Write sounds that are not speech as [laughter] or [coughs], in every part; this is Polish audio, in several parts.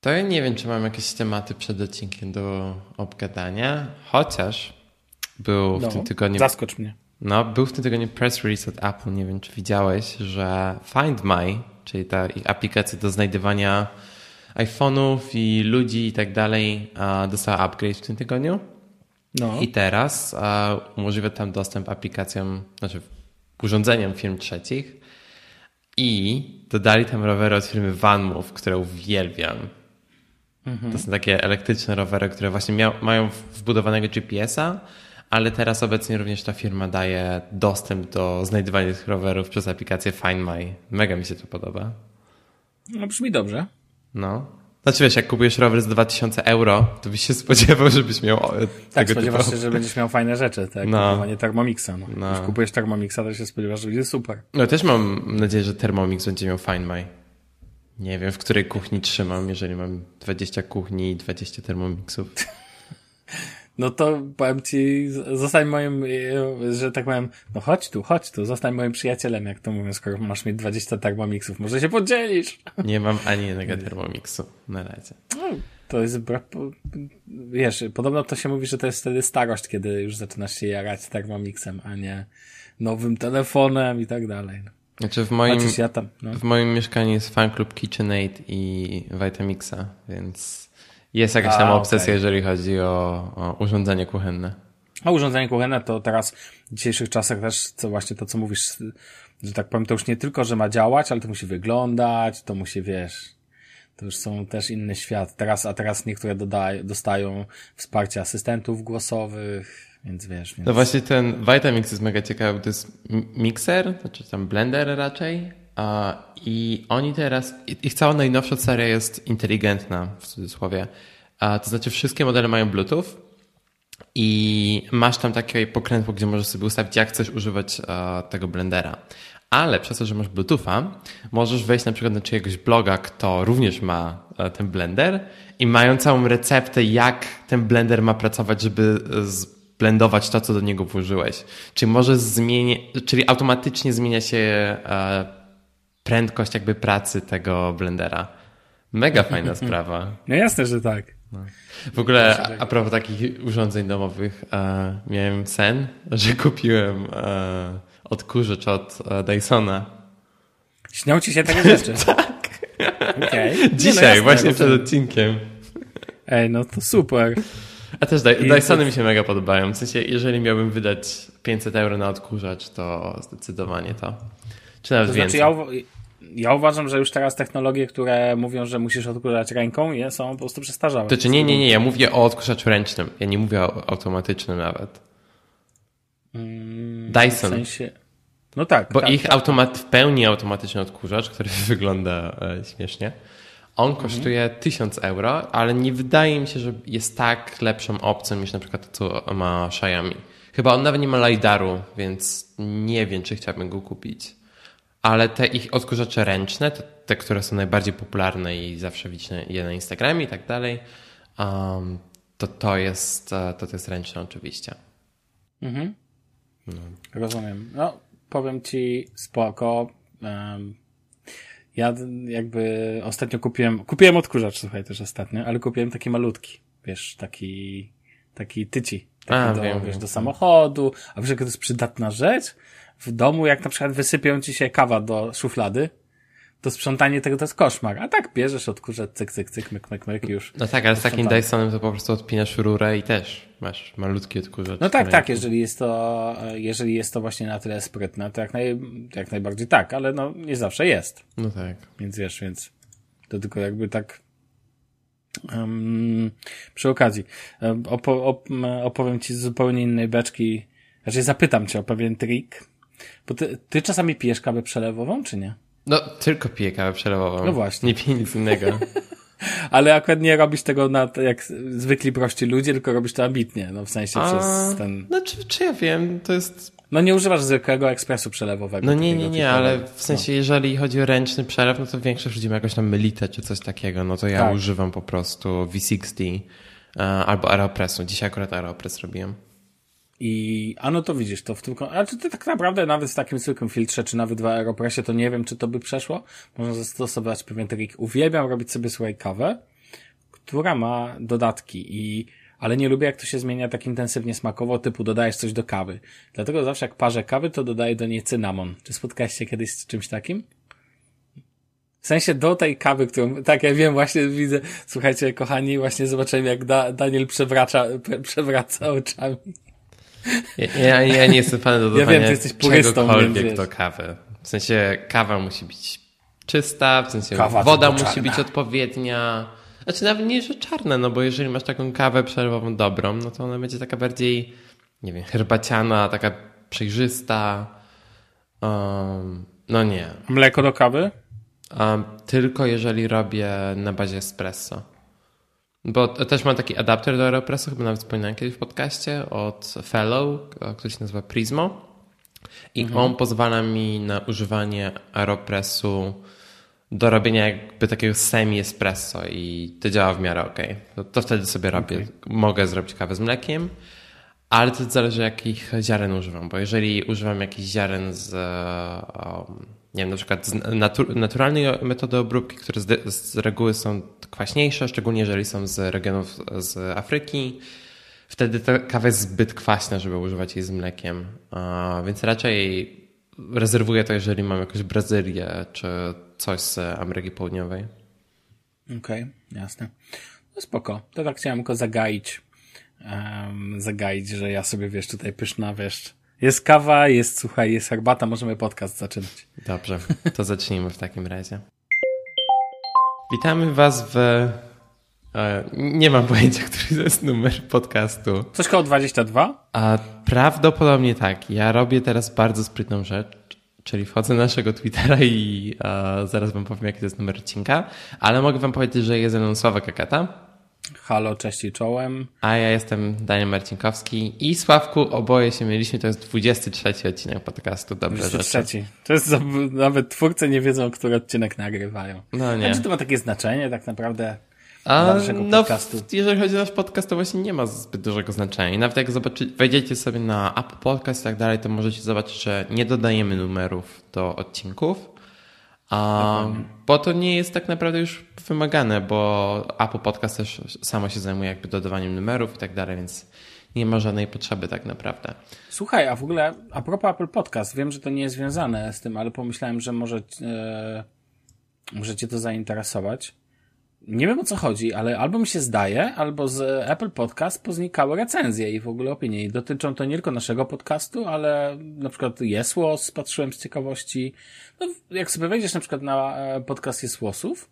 To ja nie wiem, czy mam jakieś tematy przed odcinkiem do obgadania, chociaż był w No, tym tygodniu. Zaskocz mnie. No, był w tym tygodniu press release od Apple. Nie wiem, czy widziałeś, że Find My, czyli ta ich aplikacja do znajdywania iPhone'ów i ludzi i tak dalej, dostała upgrade w tym tygodniu. No. I teraz umożliwia tam dostęp aplikacjom, znaczy urządzeniom firm trzecich. I dodali tam rowery od firmy VanMoof, które uwielbiam. To są takie elektryczne rowery, które właśnie miał, mają wbudowanego GPS-a, ale teraz obecnie również ta firma daje dostęp do znajdywania tych rowerów przez aplikację Find My. Mega mi się to podoba. no brzmi dobrze. No. Znaczy wiesz, jak kupujesz rower z 2000 euro, to byś się spodziewał, [laughs] żebyś miał e, Tak, spodziewasz typu... się, że będziesz miał fajne rzeczy, tak? No. Kupowanie Thermomixa. No. No. Kupujesz Thermomixa, to się spodziewasz, że będzie super. No też mam nadzieję, że Thermomix będzie miał Find My. Nie wiem, w której kuchni trzymam, jeżeli mam 20 kuchni i 20 Thermomixów. No to powiem ci, zostań moim, że tak powiem, no chodź tu, chodź tu, zostań moim przyjacielem, jak to mówią, skoro masz mieć 20 Thermomixów. Może się podzielisz. Nie mam ani jednego Thermomixu na razie. No, to jest, wiesz, podobno to się mówi, że to jest wtedy starość, kiedy już zaczynasz się jarać Thermomixem, a nie nowym telefonem i tak dalej. Znaczy w moim, Chociaż ja tam, no. w moim mieszkaniu jest fanklub KitchenAid i Vitamixa, więc jest jakaś tam obsesja, okej. jeżeli chodzi o, o urządzenie kuchenne. A urządzenie kuchenne to teraz w dzisiejszych czasach też, co właśnie to, co mówisz, że tak powiem, to już nie tylko, że ma działać, ale to musi wyglądać, to musi, wiesz, to już są też inny świat. Teraz, a teraz niektóre dodają, dostają wsparcie asystentów głosowych, więc wiesz, więc... No właśnie ten Vitamix jest mega ciekawy, to jest mikser, znaczy tam blender raczej i oni teraz, ich cała najnowsza seria jest inteligentna w cudzysłowie, to znaczy wszystkie modele mają Bluetooth i masz tam takie pokrętło, gdzie możesz sobie ustawić, jak chcesz używać tego blendera. Ale przez to, że masz Bluetootha, możesz wejść na przykład na czyjegoś bloga, kto również ma e, ten blender i mają całą receptę, jak ten blender ma pracować, żeby e, zblendować to, co do niego włożyłeś. Czyli może zmienić, czyli automatycznie zmienia się e, prędkość jakby pracy tego blendera. Mega fajna [laughs] sprawa. No jasne, że tak. W ogóle a, a propos takich urządzeń domowych, e, miałem sen, że kupiłem e, odkurzacz od Dysona. Śnią ci się takie rzeczy. [laughs] tak. Nie, no Dzisiaj, jasne, właśnie przed rozumiem. odcinkiem. Ej, no to super. A też Dysony mi się mega podobają. W sensie, jeżeli miałbym wydać 500 euro na odkurzacz, to zdecydowanie to. Czy nawet To znaczy, więcej. ja, uwa- ja uważam, że już teraz technologie, które mówią, że musisz odkurzać ręką, je są po prostu przestarzałe. To czy nie, nie, nie, ja mówię o odkurzaczu ręcznym. Ja nie mówię o automatycznym nawet. Mm, W Dyson. sensie... No tak. Bo tak, ich tak. automat, w pełni automatyczny odkurzacz, który [laughs] wygląda e, śmiesznie, on Mhm. kosztuje 1000 euro, ale nie wydaje mi się, że jest tak lepszą opcją niż na przykład to, co ma Xiaomi. Chyba on nawet nie ma LiDARu, więc nie wiem, czy chciałbym go kupić. Ale te ich odkurzacze ręczne, te, te które są najbardziej popularne i zawsze widzicie je na Instagramie i tak dalej, um, to to jest, e, to, to jest ręczne oczywiście. Mhm. Rozumiem. No, powiem ci spoko. Um, ja jakby ostatnio kupiłem, kupiłem odkurzacz, słuchaj, też ostatnio, ale kupiłem taki malutki, wiesz, taki, taki tyci. Taki A, do, wiem, wiesz, wiem. do samochodu, a wiesz, jaka to jest przydatna rzecz? W domu, jak na przykład wysypią ci się kawa do szuflady, to sprzątanie tego to jest koszmar. A tak bierzesz odkurzacz, cyk, cyk, cyk, myk, myk, myk już. No tak, ale z takim. Dysonem to po prostu odpinasz rurę i też masz malutki odkurzacz. No tak, tak, jeżeli jest to, jeżeli jest to właśnie na tyle sprytne, to jak, naj, jak najbardziej tak, ale no nie zawsze jest. No tak. Więc wiesz, więc to tylko jakby tak um, przy okazji opo, op, opowiem ci z zupełnie innej beczki, znaczy zapytam cię o pewien trik, bo ty, ty czasami pijesz kawę przelewową, czy nie? No tylko piję kawę przelewową. No właśnie. Nie piję nic innego. [laughs] Ale akurat nie robisz tego na, jak zwykli prości ludzie, tylko robisz to ambitnie, no w sensie A, przez ten, No czy, czy ja wiem, to jest... no nie używasz zwykłego ekspresu przelewowego. No nie, nie, nie, typowego. ale w sensie jeżeli chodzi o ręczny przelew, no to większość ludzi ma jakąś tam mylitę czy coś takiego, no to ja Tak. używam po prostu V60 e, albo Aeropressu. Dzisiaj akurat Aeropress robiłem. I, a no to widzisz, to w tym, kon- ale to, tak naprawdę nawet w takim zwykłym filtrze, czy nawet w Aeropressie, to nie wiem, czy to by przeszło. Można zastosować pewien trik. Uwielbiam robić sobie słuchaj kawę która ma dodatki i ale nie lubię, jak to się zmienia tak intensywnie smakowo, typu dodajesz coś do kawy. Dlatego zawsze jak parzę kawy, to dodaję do niej cynamon. Czy spotkałeś się kiedyś z czymś takim? W sensie do tej kawy, którą, tak ja wiem, właśnie widzę, słuchajcie, kochani, właśnie zobaczyłem, jak da, Daniel przewraca, [laughs] przewraca oczami. Ja, ja nie jestem fanem dodawania ja wiem, ty jesteś purystą, czegokolwiek do kawy. W sensie kawa musi być czysta, w sensie kawa woda musi czarna. być odpowiednia. Znaczy nawet nie, że czarna, no bo jeżeli masz taką kawę przerwową dobrą, no to ona będzie taka bardziej, nie wiem, herbaciana, taka przejrzysta. Um, no nie. Mleko do kawy? Um, tylko jeżeli robię na bazie espresso. Bo też mam taki adapter do Aeropressu, chyba nawet wspominałem kiedyś w podcaście, od Fellow, który się nazywa Prismo. I mhm. on pozwala mi na używanie Aeropressu do robienia jakby takiego semi-espresso i to działa w miarę ok. To, to wtedy sobie robię. Okay. Mogę zrobić kawę z mlekiem, ale to zależy jakich ziaren używam, bo jeżeli używam jakichś ziaren z um, nie wiem, na przykład natu naturalnej metody obróbki, które z, z reguły są kwaśniejsze, szczególnie jeżeli są z regionów z Afryki, wtedy ta kawa jest zbyt kwaśna, żeby używać jej z mlekiem. Uh, więc raczej rezerwuję to, jeżeli mam jakąś Brazylię czy coś z Ameryki Południowej. Okej, okay, jasne. No spoko. To tak chciałem tylko zagaić, um, zagaić, że ja sobie, wiesz, tutaj pyszna, wiesz, jest kawa, jest, słuchaj, jest herbata, możemy podcast zaczynać. Dobrze, to zacznijmy w takim razie. Witamy Was w... E, nie mam pojęcia, który to jest numer podcastu. Coś koło 22? A prawdopodobnie tak. Ja robię teraz bardzo sprytną rzecz, czyli wchodzę na naszego Twittera i e, zaraz Wam powiem, jaki to jest numer odcinka, ale mogę Wam powiedzieć, że jest ze mną Sławek Kakata. Halo, cześć i czołem. A ja jestem Daniel Marcinkowski i Sławku, oboje się mieliśmy, to jest 23 odcinek podcastu Dobre 23. Rzeczy. To jest, nawet twórcy nie wiedzą, który odcinek nagrywają. No nie. A czy to ma takie znaczenie tak naprawdę A, dla naszego no, podcastu? Jeżeli chodzi o nasz podcast, to właśnie nie ma zbyt dużego znaczenia. I nawet jak zobaczy, wejdziecie sobie na Apple Podcast i tak dalej, to możecie zobaczyć, że nie dodajemy numerów do odcinków a, bo to nie jest tak naprawdę już wymagane, bo Apple Podcast też samo się zajmuje jakby dodawaniem numerów i tak dalej, więc nie ma żadnej potrzeby tak naprawdę. Słuchaj, a w ogóle a propos Apple Podcast, wiem, że to nie jest związane z tym, ale pomyślałem, że może, e, może cię to zainteresować nie wiem o co chodzi, ale albo mi się zdaje, albo z Apple Podcast poznikały recenzje i w ogóle opinie. I dotyczą to nie tylko naszego podcastu, ale na przykład Jesłos patrzyłem z ciekawości. No, jak sobie wejdziesz na przykład na e, podcast Jesłosów,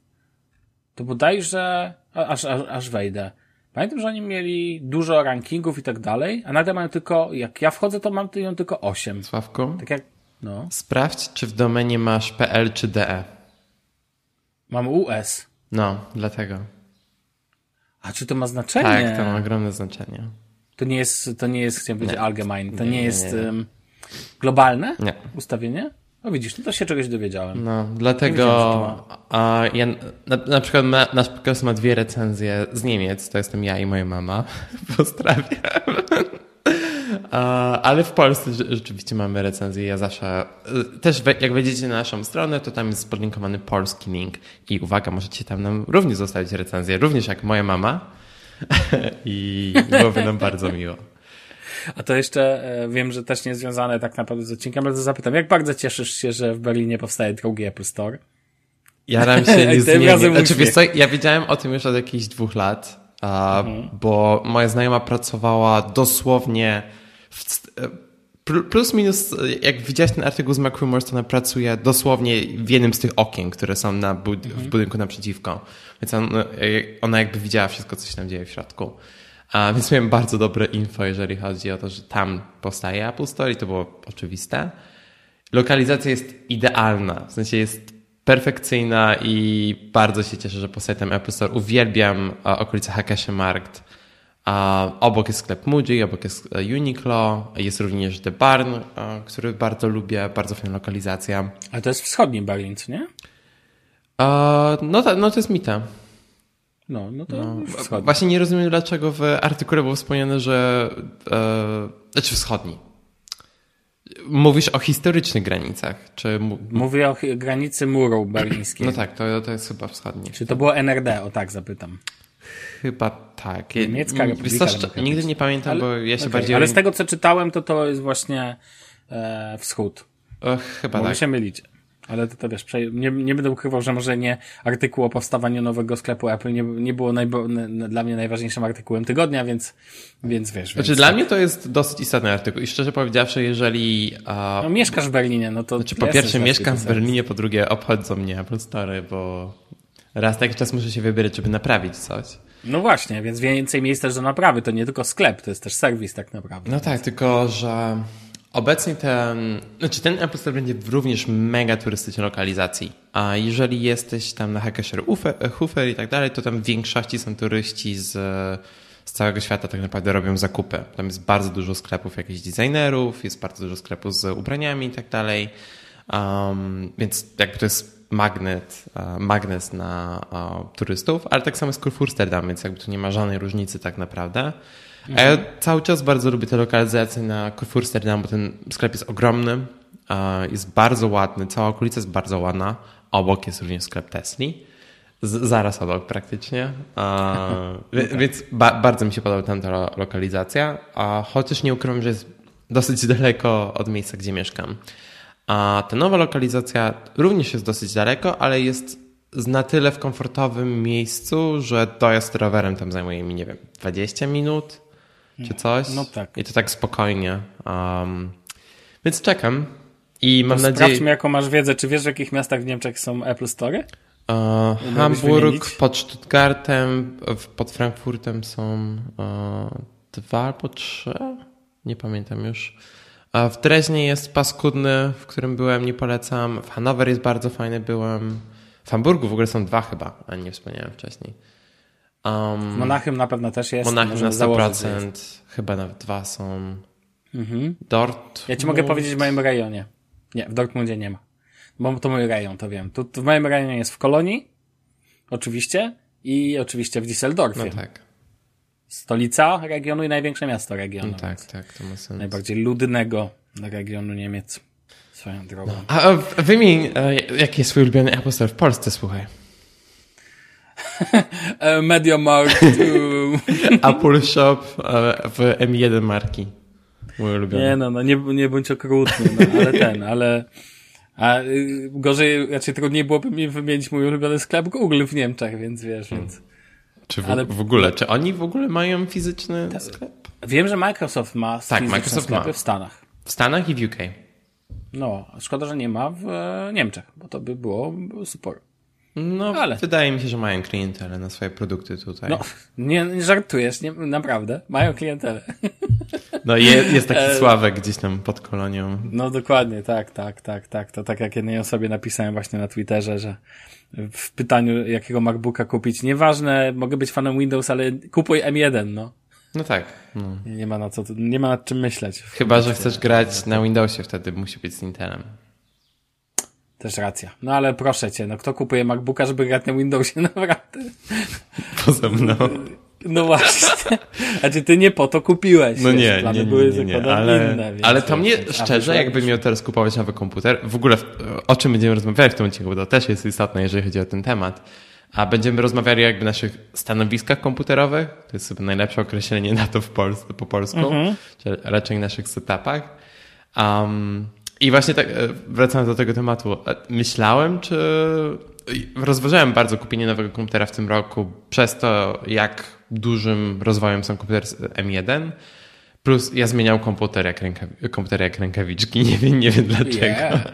to bodajże, aż, aż, aż wejdę. Pamiętam, że oni mieli dużo rankingów i tak dalej, a nagle mają tylko, jak ja wchodzę, to mam ją tylko 8. Sławko? Tak jak, no. Sprawdź, czy w domenie masz PL czy DE. Mam US. No, dlatego. A czy to ma znaczenie? Tak, to ma ogromne znaczenie. To nie jest, to nie jest, chciałem powiedzieć, allgemein. To nie, nie jest nie, nie. Um, globalne nie. ustawienie? No widzisz, no to się czegoś dowiedziałem. No, dlatego a ja, na, na przykład ma, nasz podcast ma dwie recenzje z Niemiec, to jestem ja i moja mama. [laughs] Pozdrawiam. Ale w Polsce rzeczywiście mamy recenzję. Ja zawsze y, też jak wejdziecie na naszą stronę, to tam jest podlinkowany polski link i uwaga, możecie tam nam również zostawić recenzję, również jak moja mama [laughs] i byłoby nam bardzo miło. A to jeszcze e, wiem, że też nie związane tak naprawdę z odcinkiem, ale to zapytam, jak bardzo cieszysz się, że w Berlinie powstaje drugi Apple Store? Jaram się [laughs] niezmiernie. Znaczy, wiesz co, ja wiedziałem o tym już od jakichś dwóch lat, mhm. bo moja znajoma pracowała dosłownie plus minus, jak widziałeś ten artykuł z McRumors, to ona pracuje dosłownie w jednym z tych okien, które są na bud mhm. w budynku naprzeciwko. Więc on, ona jakby widziała wszystko, co się tam dzieje w środku. A, więc miałem bardzo dobre info, jeżeli chodzi o to, że tam powstaje Apple Store i to było oczywiste. Lokalizacja jest idealna, w sensie jest perfekcyjna i bardzo się cieszę, że powstaje tam Apple Store. Uwielbiam okolice Hakesze Markt obok jest sklep Muji, obok jest e, Uniqlo, jest również The Barn, e, który bardzo lubię, bardzo fajna lokalizacja. A to jest wschodni Berlin, co nie? no, to, no to jest Mita. No, no to no, Właśnie nie rozumiem, dlaczego w artykule było wspomniane, że e, znaczy wschodni. Mówisz o historycznych granicach? Czy... Mówię o granicy muru berlińskiego. No tak, to, to jest chyba wschodni. Czy to było NRD? O tak zapytam. Chyba tak. Niemiecka Republika Nigdy nie pamiętam, ale, bo ja się okay. bardziej... Ale z tego, co czytałem, to to jest właśnie e, wschód. O, chyba Mogę tak. się mylić. Ale to, to wiesz, nie, nie będę ukrywał, że może nie artykuł o powstawaniu nowego sklepu Apple nie, nie było najbo, dla mnie najważniejszym artykułem tygodnia, więc, więc wiesz. Znaczy więc... dla mnie to jest dosyć istotny artykuł i szczerze powiedziawszy, jeżeli... A... No mieszkasz w Berlinie, no to... Znaczy po pierwsze mieszkam w Berlinie, po drugie obchodzą mnie Apple Store, bo raz na jakiś czas muszę się wybierać, żeby naprawić coś. No właśnie, więc więcej miejsc też do naprawy, to nie tylko sklep, to jest też serwis tak naprawdę. No tak, tylko że Obecnie ten, znaczy ten Apple będzie również mega turystycznej lokalizacji. A jeżeli jesteś tam na Hackasher Hoofer i tak dalej, to tam w większości są turyści z, z całego świata tak naprawdę robią zakupy. Tam jest bardzo dużo sklepów jakichś designerów, jest bardzo dużo sklepów z ubraniami i tak dalej. Um, więc jakby to jest magnet, uh, magnes na uh, turystów, ale tak samo jest Kurfürsterdam, więc jakby tu nie ma żadnej różnicy tak naprawdę. A ja cały czas bardzo lubię te lokalizacje na Kurfürsterdam, bo ten sklep jest ogromny, jest bardzo ładny, cała okolica jest bardzo ładna. Obok jest również sklep Tesli. Z, zaraz obok praktycznie. A, [laughs] okay. Więc ba, bardzo mi się podoba tamta lo, lokalizacja, a chociaż nie ukrywam, że jest dosyć [laughs] daleko od miejsca, gdzie mieszkam. A ta nowa lokalizacja również jest dosyć daleko, ale jest na tyle w komfortowym miejscu, że dojazd rowerem tam zajmuje mi, nie wiem, 20 minut czy coś. No tak. I to tak spokojnie. Um, więc czekam i mam nadzieję... Sprawdźmy, jaką masz wiedzę. Czy wiesz, w jakich miastach w Niemczech są Apple Store? Uh, Hamburg, pod Stuttgartem, pod Frankfurtem są uh, dwa albo trzy. Nie pamiętam już. Uh, w Dreźnie jest paskudny, w którym byłem, nie polecam. W Hanower jest bardzo fajny, byłem. W Hamburgu w ogóle są dwa chyba, a nie wspomniałem wcześniej. Um, Monachium na pewno też jest. Monachium na 100%, założyć, chyba nawet dwa są. Mhm. Dortmund. Ja ci mogę powiedzieć w moim rejonie. Nie, w Dortmundzie nie ma. Bo to mój rejon, to wiem. Tu, tu w moim rejonie jest w Kolonii, oczywiście, i oczywiście w Düsseldorfie. No tak. Stolica regionu i największe miasto regionu. No tak, tak, to ma sens. Najbardziej ludnego regionu Niemiec. Swoją drogą. No. A wymień, e, jaki jest swój ulubiony Apple Store w Polsce, słuchaj. [laughs] MediaMarkt. [laughs] Apple Shop e, w M1 marki. Mój ulubiony. Nie no, no nie, nie bądź okrutny, no, ale ten, ale a y, gorzej, raczej trudniej byłoby mi wymienić mój ulubiony sklep Google w Niemczech, więc wiesz, więc... Czy w, ale... w ogóle, czy oni w ogóle mają fizyczny Ta, sklep? Wiem, że Microsoft ma tak, Microsoft sklepy ma. w Stanach. W Stanach i w UK. No, szkoda, że nie ma w e, Niemczech, bo to by było super. No, ale. wydaje mi się, że mają klientelę na swoje produkty tutaj. No, nie, żartujesz, nie, naprawdę. Mają klientelę. No, jest, jest taki [laughs] e, Sławek gdzieś tam pod kolonią. No, dokładnie, tak, tak, tak, tak. To tak jak jednej osobie napisałem właśnie na Twitterze, że w pytaniu, jakiego MacBooka kupić, nieważne, mogę być fanem Windows, ale kupuj M1, no. No tak. No. Nie ma na co, nie ma nad czym myśleć. Chyba, że chcesz grać na Windowsie, wtedy musi być z Intelem. Też racja. No ale proszę cię, no kto kupuje MacBooka, żeby grać na Windowsie [laughs] naprawdę? Poza mną. No właśnie. Znaczy ty nie po to kupiłeś. No nie, nie, nie, były nie, nie, ale, inne, ale to mnie szczerze, jakbym miał teraz kupować nowy komputer, w ogóle o czym będziemy rozmawiać w tym odcinku, bo to też jest istotne, jeżeli chodzi o ten temat. A będziemy rozmawiali jakby o naszych stanowiskach komputerowych. To jest chyba najlepsze określenie na to w Polsce, po polsku. Mhm. Czy raczej naszych setupach. Um, i właśnie tak, e, wracając do tego tematu, myślałem, czy rozważałem bardzo kupienie nowego komputera w tym roku przez to, jak dużym rozwojem są komputery M1. Plus ja zmieniał komputer jak, ręka, komputer jak rękawiczki, [laughs] nie wiem, nie wiem dlaczego. Yeah.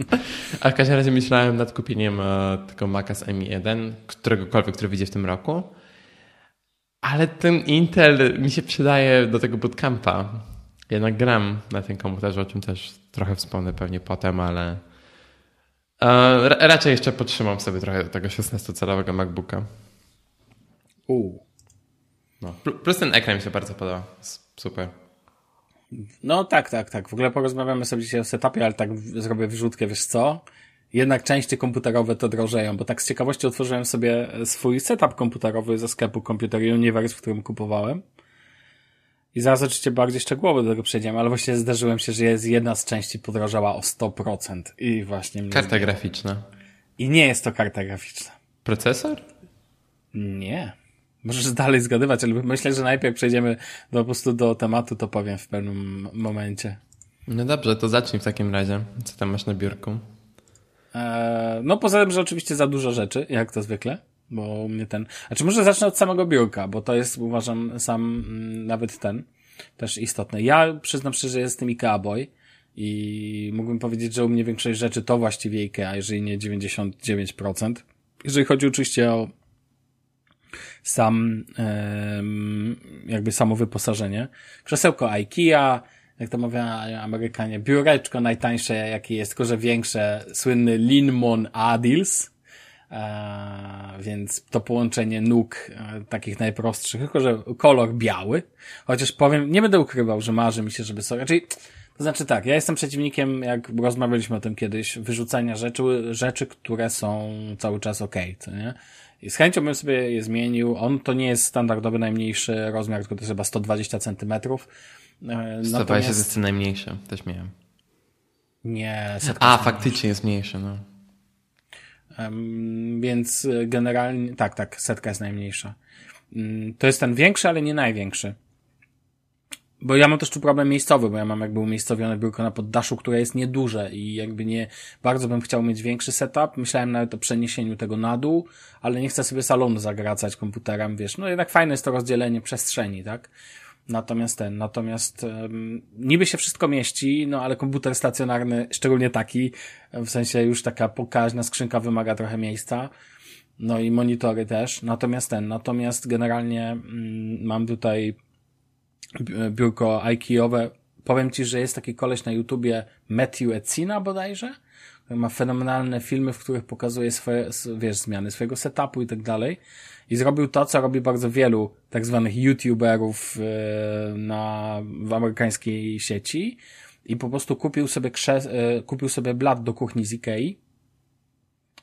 [laughs] A w każdym razie myślałem nad kupieniem e, tego Maca z M1, któregokolwiek, który wyjdzie w tym roku. Ale ten Intel mi się przydaje do tego bootcampa. Jednak gram na tym komputerze, o czym też trochę wspomnę pewnie potem, ale e, raczej jeszcze potrzymam sobie trochę tego 16-calowego MacBooka. U. No. Plus ten ekran mi się bardzo podoba. Super. No tak, tak, tak. W ogóle porozmawiamy sobie dzisiaj o setupie, ale tak zrobię wrzutkę, wiesz co? Jednak części komputerowe to drożeją, bo tak z ciekawości otworzyłem sobie swój setup komputerowy ze sklepu Computer Universe, w którym kupowałem. I zaraz oczywiście bardziej szczegółowo do tego przejdziemy, ale właśnie zdarzyłem się, że jest jedna z części podrożała o 100% i właśnie... Karta graficzna. I nie jest to karta graficzna. Procesor? Nie. możesz dalej zgadywać, ale myślę, że najpierw przejdziemy do, po prostu do tematu, to powiem w pewnym momencie. No dobrze, to zacznij w takim razie. Co tam masz na biurku? Eee, no poza tym, że oczywiście za dużo rzeczy, jak to zwykle, bo mnie ten... Znaczy może zacznę od samego biurka, bo to jest uważam sam mm, nawet ten też istotne. Ja przyznam szczerze, że jestem IKEA boy i mógłbym powiedzieć, że u mnie większość rzeczy to właściwie IKEA, jeżeli nie 99%. Jeżeli chodzi oczywiście o sam, jakby samo wyposażenie. Krzesełko IKEA, jak to mówią Amerykanie, biureczko najtańsze, jakie jest, tylko że większe, słynny Linmon Adils, więc to połączenie nóg e, takich najprostszych, tylko że kolor biały, chociaż powiem, nie będę ukrywał, że marzy mi się, żeby sobie, raczej, to znaczy tak, ja jestem przeciwnikiem, jak rozmawialiśmy o tym kiedyś, wyrzucania rzeczy, rzeczy, które są cały czas ok, co nie? I z chęcią bym sobie je zmienił. On to nie jest standardowy najmniejszy rozmiar, tylko to jest chyba 120 centymetrów. 120 Natomiast... jest najmniejsze, też miałem. Nie, A, faktycznie jest mniejszy, no. Więc generalnie, tak, tak, setka jest najmniejsza. Um, to jest ten większy, ale nie największy. Bo ja mam też tu problem miejscowy, bo ja mam jakby umiejscowione biurko na poddaszu, które jest nieduże i jakby nie, bardzo bym chciał mieć większy setup. Myślałem nawet o przeniesieniu tego na dół, ale nie chcę sobie salonu zagracać komputerem, wiesz. No jednak fajne jest to rozdzielenie przestrzeni, tak? Natomiast ten, natomiast um, niby się wszystko mieści, no ale komputer stacjonarny, szczególnie taki, w sensie już taka pokaźna skrzynka wymaga trochę miejsca. No i monitory też. Natomiast ten, natomiast generalnie mm, mam tutaj biurko IKEA-owe. Powiem Ci, że jest taki koleś na YouTubie Matthew Ecina bodajże. Ma fenomenalne filmy, w których pokazuje swoje, wiesz, zmiany swojego setupu i tak dalej. I zrobił to, co robi bardzo wielu tak zwanych YouTuberów e, na, w amerykańskiej sieci. I po prostu kupił sobie krzes, e, kupił sobie blat do kuchni z Ikei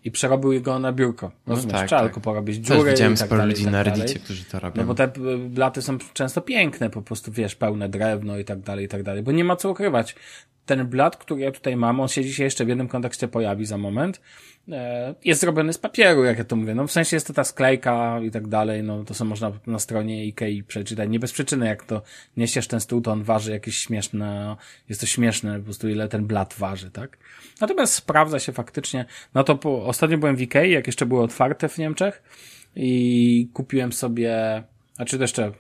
i przerobił go na biurko. No Rozumiesz? No tak, Trzeba tak. tylko porobić dziury Też widziałem i tak sporo dalej, ludzi tak na Reddicie, którzy to robią. No bo te blaty są często piękne, po prostu wiesz, pełne drewno i tak dalej, i tak dalej. Bo nie ma co ukrywać. Ten blat, który ja tutaj mam, on się dzisiaj jeszcze w jednym kontekście pojawi za moment, E, jest zrobiony z papieru, jak ja to mówię. No w sensie jest to ta sklejka i tak dalej, no to są można na stronie Ikei przeczytać. Nie bez przyczyny, jak to niesiesz ten stół, to on waży jakieś śmieszne, jest to śmieszne po prostu ile ten blat waży, tak? Natomiast sprawdza się faktycznie, no to po, ostatnio byłem w Ikei, jak jeszcze były otwarte w Niemczech i kupiłem sobie, a czy jeszcze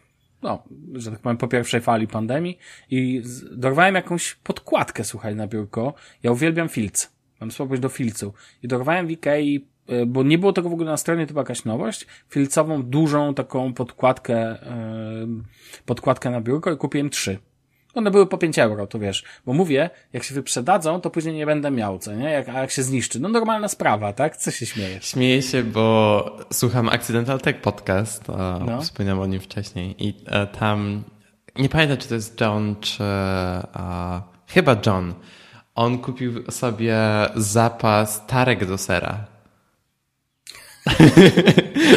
no, że tak powiem, po pierwszej fali pandemii i dorwałem jakąś podkładkę, słuchaj, na biurko. Ja uwielbiam filc. Mam słabość do filcu. I dorwałem w Ikei, e, bo nie było tego w ogóle na stronie, to była jakaś nowość, filcową, dużą taką podkładkę, e, podkładkę na biurko i kupiłem trzy. One były po 5 euro, to wiesz. Bo mówię, jak się wyprzedadzą, to później nie będę miał, co nie? Jak, a jak się zniszczy? No normalna sprawa, tak? Co się śmiejesz? Śmieję się, bo słucham Accidental Tech Podcast, no. wspomniałem o nim wcześniej i e, tam, nie pamiętam, czy to jest John, czy a, chyba John, on kupił sobie zapas tarek do sera.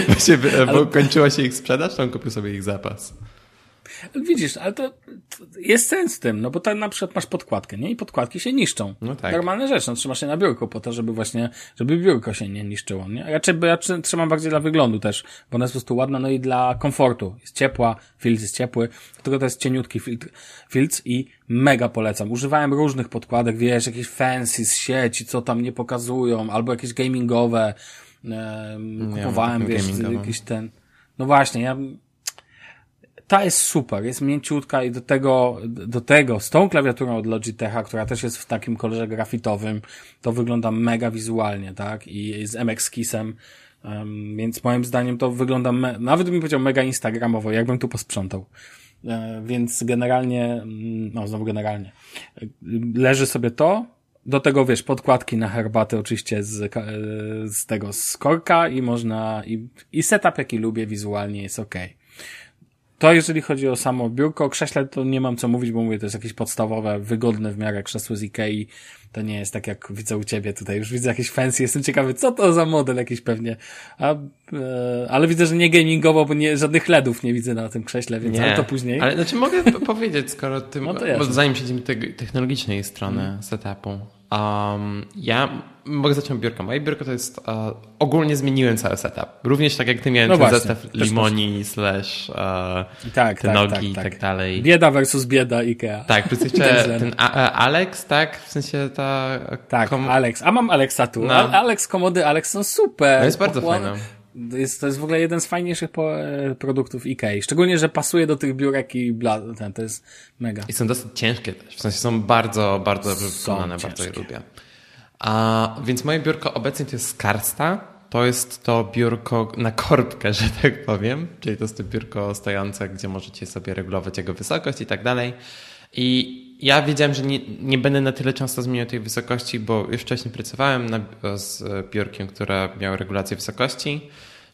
Właśnie, [laughs] [laughs] bo kończyła się ich sprzedaż, to on kupił sobie ich zapas. Widzisz, ale to, to, jest sens w tym, no bo tak na przykład masz podkładkę, nie? I podkładki się niszczą. No tak. Normalna rzecz, no trzymasz się na biurku po to, żeby właśnie, żeby biurko się nie niszczyło, nie? Raczej, bo ja trzymam bardziej dla wyglądu też, bo ona jest po prostu ładna, no i dla komfortu. Jest ciepła, filc jest ciepły, tylko to jest cieniutki filtr, filc i mega polecam. Używałem różnych podkładek, wiesz, jakieś fancy z sieci, co tam nie pokazują, albo jakieś gamingowe, e, kupowałem, wiesz, jakiś ten, no właśnie, ja ta jest super, jest mięciutka i do tego, do tego, z tą klawiaturą od Logitecha, która też jest w takim kolorze grafitowym, to wygląda mega wizualnie, tak? I z MX Kissem, um, więc moim zdaniem to wygląda, me- nawet bym powiedział mega instagramowo, jakbym tu posprzątał. E, więc generalnie, mm, no znowu generalnie, leży sobie to, do tego wiesz, podkładki na herbatę oczywiście z, e, z tego, z korka i można, i, i setup jaki lubię wizualnie jest ok. To jeżeli chodzi o samo biurko, o krześle to nie mam co mówić, bo mówię, to jest jakieś podstawowe, wygodne w miarę krzesło z Ikei. To nie jest tak jak widzę u ciebie tutaj, już widzę jakieś fancy, jestem ciekawy, co to za model jakiś pewnie. A, e, ale widzę, że nie gamingowo, bo nie, żadnych LEDów nie widzę na tym krześle, więc nie, ale to później. Ale znaczy mogę powiedzieć, skoro ty, no to zanim przejdziemy do technologicznej strony hmm. setupu, Um, ja mogę zacząć od biurka. Moje biurko to jest, uh, ogólnie zmieniłem cały setup. Również tak jak ty miałem No ten właśnie, zestaw limoni slash uh, Tak, te tak, nogi tak, i tak. tak dalej. Bieda versus bieda Ikea. Tak, plus Ten [laughs] jeszcze ten A- A- Alex, tak? W sensie ta... Tak, kom- Alex. A mam Alexa tu. No. Alex, komody Alex są super. No jest bardzo Pochłon- fajna. To jest, to jest w ogóle jeden z fajniejszych po, e, produktów Ikei. Szczególnie, że pasuje do tych biurek i bla, ten, to jest mega. I są dosyć ciężkie też. W sensie są bardzo, bardzo dobrze wykonane, bardzo je lubię. A, więc moje biurko obecnie to jest Skarsta. To jest to biurko na korbkę, [laughs] że tak powiem. Czyli to jest to biurko stojące, gdzie możecie sobie regulować jego wysokość i tak dalej. I ja wiedziałem, że nie, nie będę na tyle często zmieniał tej wysokości, bo już wcześniej pracowałem na, z biurkiem, które miało regulację wysokości,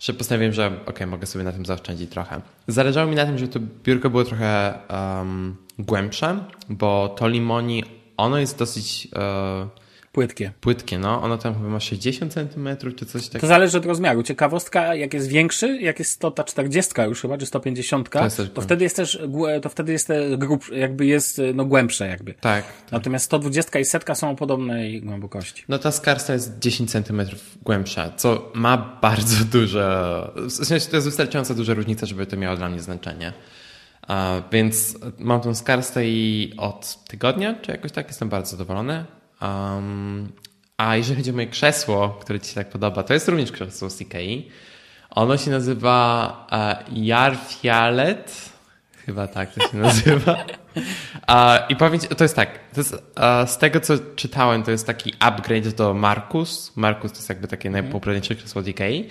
że postanowiłem, że ok, mogę sobie na tym zaoszczędzić trochę. Zależało mi na tym, żeby to biurko było trochę um, głębsze, bo to limoni, ono jest dosyć e, Płytkie. płytkie, no. Ono tam chyba ma 60 cm czy coś To takiego. zależy od rozmiaru. Ciekawostka, jak jest większy, jak jest to ta 40 już chyba, czy 150, to, jest głębsze. wtedy jest też, to wtedy jest te grub, jakby jest, no głębsze jakby. Tak. Natomiast 120 i setka są o podobnej głębokości. No ta skarsta jest 10 cm głębsza, co ma bardzo [laughs] duże, w sensie to jest wystarczająco duża różnica, żeby to miało dla mnie znaczenie. A, więc mam tą skarstę i od tygodnia, czy jakoś tak, jestem bardzo zadowolony. Um, a jeżeli chodzi o moje krzesło, które Ci się tak podoba, to jest również krzesło z Ikei. Ono się nazywa uh, Jarfialet. Chyba tak to się nazywa. A, I powiem ci, to jest tak, to jest, a, z tego co czytałem, to jest taki upgrade do Marcus. Marcus to jest jakby takie najpopularniejsze krzesło Ikei.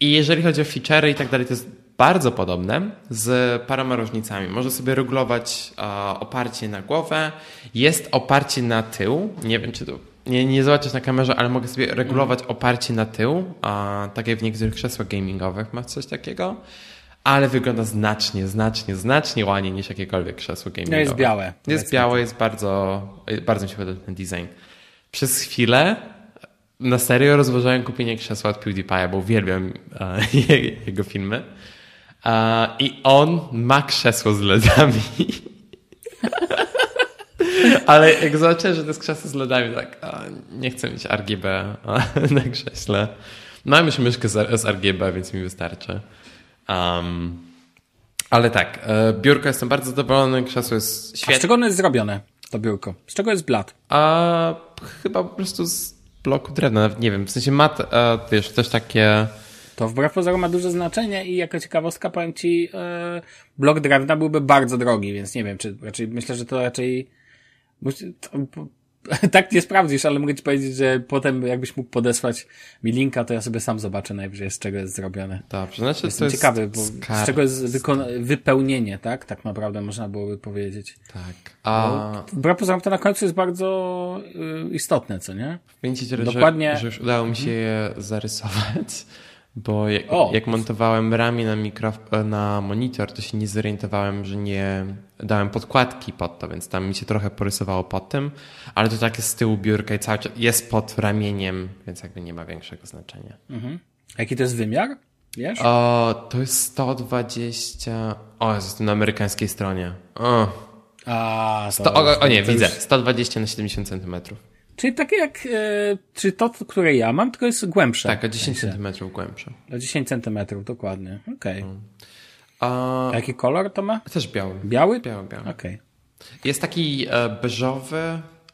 I jeżeli chodzi o feature'y i tak dalej, to jest bardzo podobne, z paroma różnicami. Może sobie regulować a, oparcie na głowę, jest oparcie na tył, nie wiem czy to, nie, nie zobaczysz na kamerze, ale mogę sobie regulować oparcie na tył, a, tak jak w niektórych krzesłach gamingowych masz coś takiego. Ale wygląda znacznie, znacznie, znacznie ładniej niż jakiekolwiek krzesło gamingowe. No jest białe. Jest białe, jest bardzo, bardzo mi się podoba ten design. Przez chwilę na serio rozważałem kupienie krzesła od PewDiePie'a, bo uwielbiam e, [laughs] jego filmy. I on ma krzesło z LEDami. [laughs] Ale jak zobaczyłem, że to jest krzesło z LEDami, tak nie chcę mieć RGB [laughs] na krześle. Mam już myszkę z, RGB, więc mi wystarczy. Um, ale tak, e, biurko jestem bardzo zadowolony, krzesło jest A z świetne. czego ono jest zrobione, to biurko? Z czego jest blat? A chyba po prostu z bloku drewna, nawet nie wiem, w sensie mat, e, wiesz, też takie... To wbrew pozorom ma duże znaczenie i jako ciekawostka powiem ci, e, blok drewna byłby bardzo drogi, więc nie wiem, czy raczej, myślę, że to raczej, to, [laughs] tak nie sprawdzisz, ale mogę ci powiedzieć, że potem jakbyś mógł podesłać mi linka, to ja sobie sam zobaczę najwyżej, z czego jest zrobione. Dobrze, znaczy to Jestem jest ciekawy, bo skarb, z czego jest wypełnienie, tak? Tak naprawdę można byłoby powiedzieć. Tak. A Wbrew pozorom to na końcu jest bardzo y, istotne, co nie? powiem ci, że, Dokładnie. że już udało mi się je zarysować, bo jak, O! jak montowałem ramię na, mikrof- na monitor, to się nie zorientowałem, że nie dałem podkładki pod to, więc tam mi się trochę porysowało pod tym, ale to tak jest z tyłu biurka i cały czas jest pod ramieniem, więc jakby nie ma większego znaczenia. A Jaki to jest wymiar? Wiesz? O, to jest 120. O, jest na amerykańskiej stronie. O, A, to, to, o, o nie, widzę. już- 120 na 70 centymetrów. Czyli takie jak, e, czy to, które ja mam, tylko jest głębsze. Tak, o 10 W sensie. centymetrów głębsze. O 10 centymetrów, dokładnie. Okej. A, A Jaki kolor to ma? też biały. Biały? Biały, biały. Okej. Jest taki e, beżowy,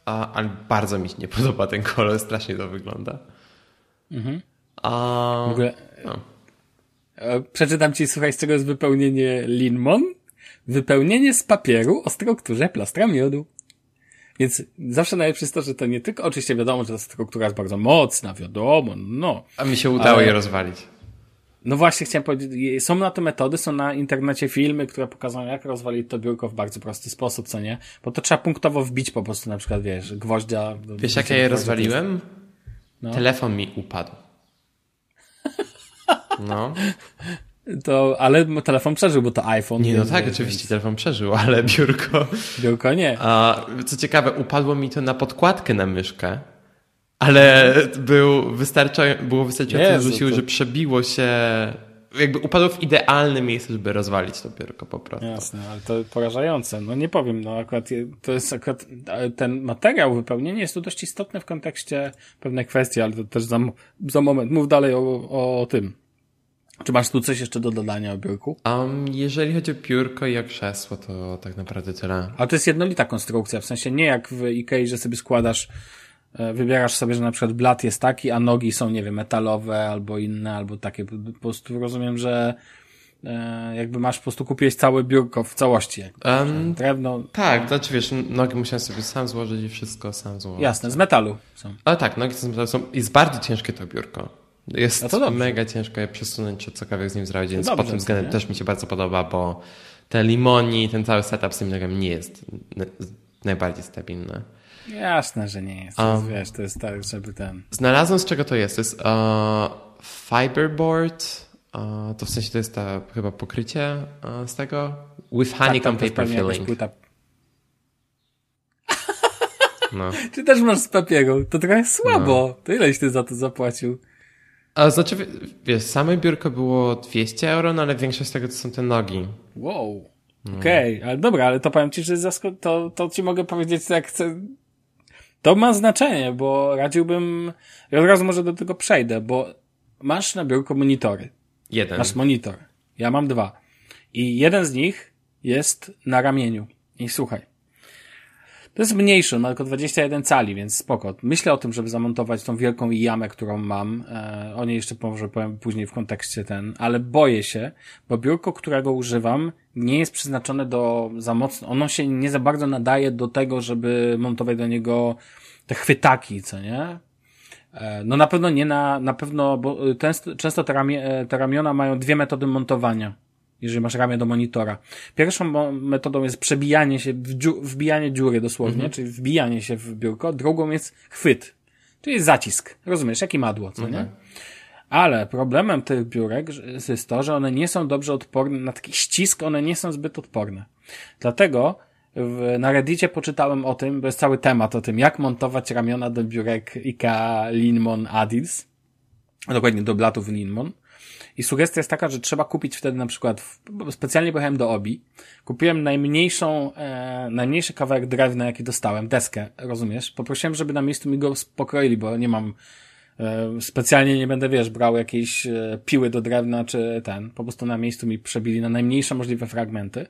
a, ale bardzo mi się nie podoba ten kolor, strasznie to wygląda. A, W ogóle, no. e, przeczytam ci, słuchaj, z czego jest wypełnienie Linmon. Wypełnienie z papieru o strukturze plastra miodu. Więc zawsze najlepsze jest to, że to nie tylko, oczywiście wiadomo, że ta struktura jest bardzo mocna, wiadomo, no. A mi się udało Ale- je rozwalić. No właśnie chciałem powiedzieć, są na to metody, są na internecie filmy, które pokazują, jak rozwalić to biurko w bardzo prosty sposób, co nie? Bo to trzeba punktowo wbić po prostu, na przykład, wiesz, gwoździa. Wiesz, jak ja je rozwaliłem? No. Telefon mi upadł. [laughs] No. To, ale telefon przeżył, bo to iPhone. Nie, no więc, tak, wiesz, oczywiście telefon przeżył, [laughs] ale biurko... więc Biurko nie. A, co ciekawe, upadło mi to na podkładkę na myszkę, ale był wystarcza, było wystarczająco siły, to- że przebiło się jakby upadło w idealne miejsce, żeby rozwalić to biurko po prostu. Jasne, ale to porażające. No nie powiem, no akurat to jest akurat ten materiał, wypełnienie jest tu dość istotne w kontekście pewnej kwestii, ale to też za, za moment. Mów dalej o, o tym. Czy masz tu coś jeszcze do dodania o biurku? Um, jeżeli chodzi o biurko i o krzesło, to tak naprawdę tyle. Ale to jest jednolita konstrukcja, w sensie nie jak w Ikei, że sobie składasz, e, wybierasz sobie, że na przykład blat jest taki, a nogi są, nie wiem, metalowe albo inne, albo takie. Po prostu rozumiem, że e, jakby masz po prostu kupiłeś całe biurko w całości. um, drewno. Tak, znaczy wiesz, nogi musiałem sobie sam złożyć i wszystko sam złożyć. Jasne, z metalu są. Ale tak, nogi z metalu są, jest bardzo ciężkie to biurko. Jest to mega ciężko je przesunąć, czy cokolwiek z nim zrobić, więc pod tym względem też mi się bardzo podoba, bo te limoni, ten cały setup z tym nogami nie jest najbardziej stabilny. Jasne, że nie jest. Um, wiesz, to jest tak, żeby ten... Znalazłem z czego to jest. To jest uh, fiberboard. Uh, to w sensie to jest ta chyba pokrycie uh, z tego. With tak, honeycomb tak, paper filling. No. [laughs] Ty też masz z papieru. To trochę słabo. No. To ileś ty za to zapłacił? A znaczy, wiesz, same biurko było 200 euro, no ale większość z tego to są te nogi. Wow. No. Okej, okay. ale dobra, ale to powiem ci, że to, to ci mogę powiedzieć, jak chcę. To ma znaczenie, bo radziłbym, ja od razu może do tego przejdę, bo masz na biurku monitory. Jeden. Masz monitor. Ja mam dwa. I jeden z nich jest na ramieniu. I słuchaj, to jest mniejszy, ma tylko 21 cali, więc spoko. Myślę o tym, żeby zamontować tą wielką jamę, którą mam. E, o niej jeszcze może powiem później w kontekście ten, ale boję się, bo biurko, którego używam, nie jest przeznaczone do za mocno, ono się nie za bardzo nadaje do tego, żeby montować do niego te chwytaki, co nie? E, no na pewno nie na, na pewno, bo często, często te, ramie, te ramiona mają dwie metody montowania jeżeli masz ramię do monitora. Pierwszą metodą jest przebijanie się, wbijanie dziury dosłownie, mhm. czyli wbijanie się w biurko. Drugą jest chwyt, czyli zacisk. Rozumiesz, jak i madło, co nie? Mhm. Ale problemem tych biurek jest to, że one nie są dobrze odporne, na taki ścisk one nie są zbyt odporne. Dlatego w, na Reddicie poczytałem o tym, bo jest cały temat o tym, jak montować ramiona do biurek IKEA Linmon Adils. Dokładnie do blatów Linmon. I sugestia jest taka, że trzeba kupić wtedy na przykład, specjalnie pojechałem do Obi, kupiłem najmniejszą, e, najmniejszy kawałek drewna, jaki dostałem, deskę, rozumiesz? Poprosiłem, żeby na miejscu mi go pokroili, bo nie mam, e, specjalnie nie będę, wiesz, brał jakiejś e, piły do drewna, czy ten, po prostu na miejscu mi przebili na najmniejsze możliwe fragmenty.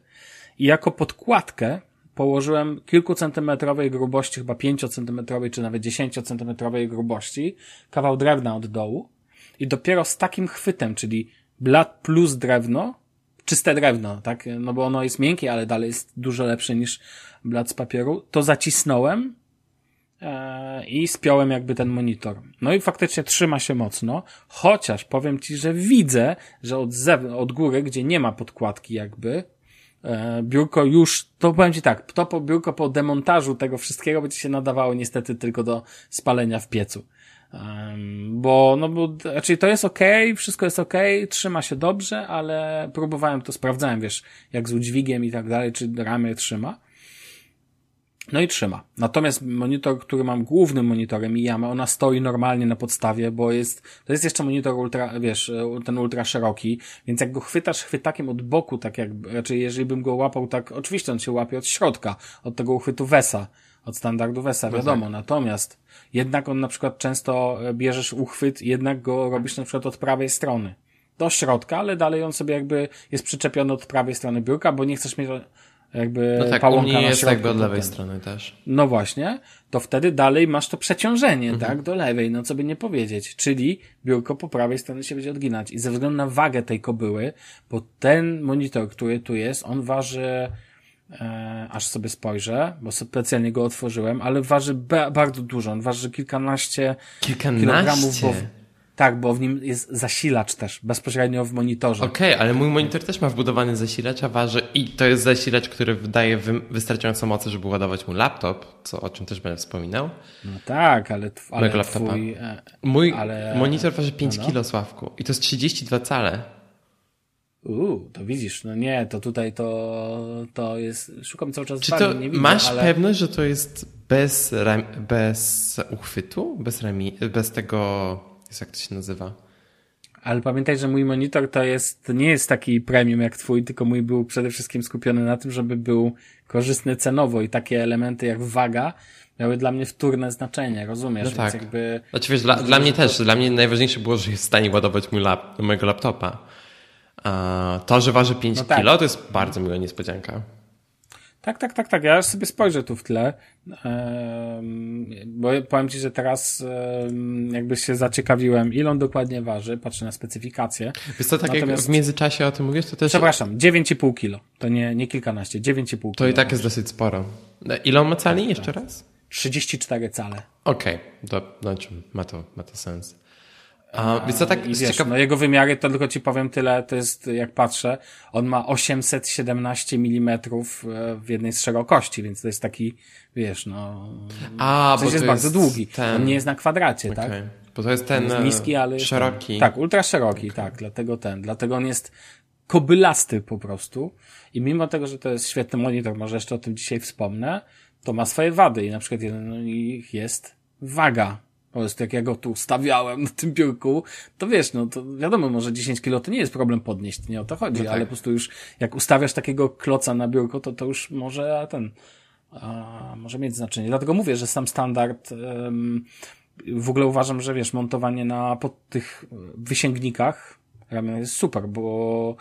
I jako podkładkę położyłem kilkucentymetrowej grubości, chyba pięciocentymetrowej, czy nawet dziesięciocentymetrowej grubości, kawał drewna od dołu, i dopiero z takim chwytem, czyli blat plus drewno, czyste drewno, tak? No bo ono jest miękkie, ale dalej jest dużo lepsze niż blat z papieru, to zacisnąłem e, i spiąłem jakby ten monitor. No i faktycznie trzyma się mocno, chociaż powiem Ci, że widzę, że od zewnątrz, od góry, gdzie nie ma podkładki jakby, e, biurko już, to powiem Ci tak, to biurko po demontażu tego wszystkiego będzie się nadawało niestety tylko do spalenia w piecu. Bo, no bo, znaczy to jest ok, wszystko jest ok, trzyma się dobrze, ale próbowałem to, sprawdzałem, wiesz, jak z udźwigiem i tak dalej, czy ramię trzyma. No i trzyma. Natomiast monitor, który mam głównym monitorem i jamę, ona stoi normalnie na podstawie, bo jest, to jest jeszcze monitor ultra, wiesz, ten ultra szeroki, więc jak go chwytasz chwytakiem od boku, tak jak, raczej jeżeli bym go łapał tak, oczywiście on się łapie od środka, od tego uchwytu WESA, od standardu WESA, no wiadomo. Tak. Natomiast jednak on na przykład często e, bierzesz uchwyt, jednak go robisz na przykład od prawej strony. Do środka, ale dalej on sobie jakby jest przyczepiony od prawej strony biurka, bo nie chcesz mieć jakby no tak, pałąka mnie jest jakby od lewej strony też. No właśnie, to wtedy dalej masz to przeciążenie, mhm. tak, do lewej, no co by nie powiedzieć, czyli biurko po prawej stronie się będzie odginać i ze względu na wagę tej kobyły, bo ten monitor, który tu jest, on waży e, aż sobie spojrzę, bo specjalnie go otworzyłem, ale waży bardzo dużo. On waży kilkanaście, kilkanaście? kilogramów, bo, tak, bo w nim jest zasilacz też, bezpośrednio w monitorze. Okej, okay, ale mój monitor też ma wbudowany zasilacz, a waży i to jest zasilacz, który wydaje wy, wystarczająco mocy, żeby ładować mu laptop, co, o czym też będę wspominał. No tak, ale, ale twój... E, mój ale... monitor waży 5 no, no. kilo, Sławku. I to jest 32 cale. Uuu, to widzisz, no nie, to tutaj to, to jest, szukam cały czas Czy to nie widzę, masz ale... pewność, że to jest bez, ram, bez uchwytu? Bez, rami, bez tego, jak to się nazywa? Ale pamiętaj, że mój monitor to jest, nie jest taki premium jak twój, tylko mój był przede wszystkim skupiony na tym, żeby był korzystny cenowo i takie elementy jak waga miały dla mnie wtórne znaczenie, rozumiesz? No tak. Więc jakby... Znaczy wiesz, dla, dla mnie też, dla mnie najważniejsze było, że jest w stanie ładować mój lap, mojego laptopa. A to, że waży 5 No tak. kilo, to jest bardzo miła niespodzianka. Tak, tak, tak, tak. Ja sobie spojrzę tu w tle, bo powiem Ci, że teraz jakby się zaciekawiłem, ile on dokładnie waży, patrzę na specyfikację. Wiesz co, tak Natomiast- jak w międzyczasie o tym mówisz, to też... Przepraszam, 9,5 kilo. To nie, nie kilkanaście, 9,5 kilo. To i tak jest dosyć sporo. Ile on ma cali jeszcze raz? 34 cale. Okej, to znaczy ma to, ma to sens. A, wiesz co, tak z wiesz, no jego wymiary, to tylko Ci powiem tyle, to jest, jak patrzę, on ma 817 mm w jednej z szerokości, więc to jest taki, wiesz, no... A, W sensie jest bardzo długi. Ten... On nie jest na kwadracie, tak? Okej. Bo to jest ten jest e, niski, ale jest szeroki. Ten, tak, ultra szeroki, tak, dlatego ten, dlatego on jest kobylasty po prostu i mimo tego, że to jest świetny monitor, może jeszcze o tym dzisiaj wspomnę, to ma swoje wady i na przykład jeden z nich jest waga. Po prostu jak ja go tu stawiałem na tym biurku, to wiesz, no to wiadomo, może 10 kilo to nie jest problem podnieść, nie o to chodzi, No tak. ale po prostu już jak ustawiasz takiego kloca na biurko, to to już może ten, a, może mieć znaczenie. Dlatego mówię, że sam standard w ogóle uważam, że wiesz, montowanie na pod tych wysięgnikach ramion jest super, bo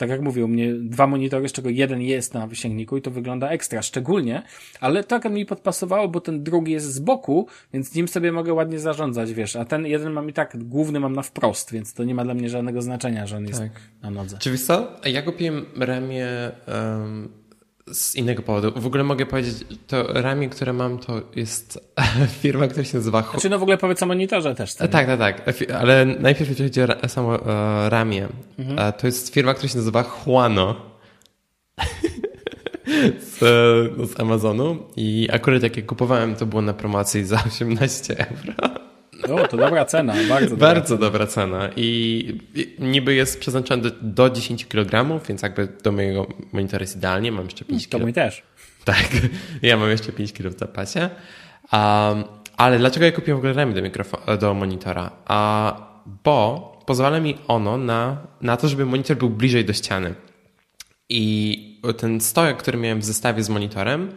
tak jak mówię, u mnie dwa monitory, z czego jeden jest na wysięgniku i to wygląda ekstra, szczególnie, ale to akurat mi podpasowało, bo ten drugi jest z boku, więc nim sobie mogę ładnie zarządzać, wiesz, a ten jeden mam i tak, główny mam na wprost, więc to nie ma dla mnie żadnego znaczenia, że on jest Tak. na nodze. Czy wiesz co? Ja kupiłem ramię em, z innego powodu. W ogóle mogę powiedzieć, to ramię, które mam, to jest [laughs] firma, która się nazywa... Hu- Znaczy, no w ogóle powiedz o monitorze też. E, nie? Tak, tak, tak. Fi- Ale najpierw jeśli chodzi o samo e, ramię, Mhm. e, to jest firma, która się nazywa Huano [laughs] z, no, z Amazonu i akurat jak je kupowałem, to było na promocji za 18 euro. O, to dobra cena, bardzo dobra. Bardzo dobra cena i niby jest przeznaczony do, do 10 kg, więc jakby do mojego monitora jest idealnie, mam jeszcze 5 To kg. mój też. Tak, [laughs] ja mam jeszcze 5 kg w zapasie. Um, ale dlaczego ja kupiłem w ogóle ramię do, mikrofo- do monitora? A, bo pozwala mi ono na, na to, żeby monitor był bliżej do ściany. I ten stojak, który miałem w zestawie z monitorem,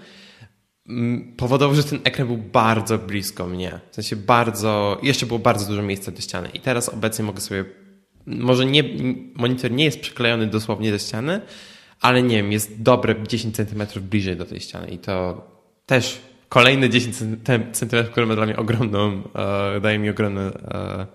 powodował, że ten ekran był bardzo blisko mnie. W sensie bardzo, jeszcze było bardzo dużo miejsca do ściany. I teraz obecnie mogę sobie, może nie, monitor nie jest przyklejony dosłownie do ściany, ale nie wiem, jest dobre 10 cm bliżej do tej ściany. I to też kolejne 10 cm, które ma dla mnie ogromną, e, daje mi ogromny, e,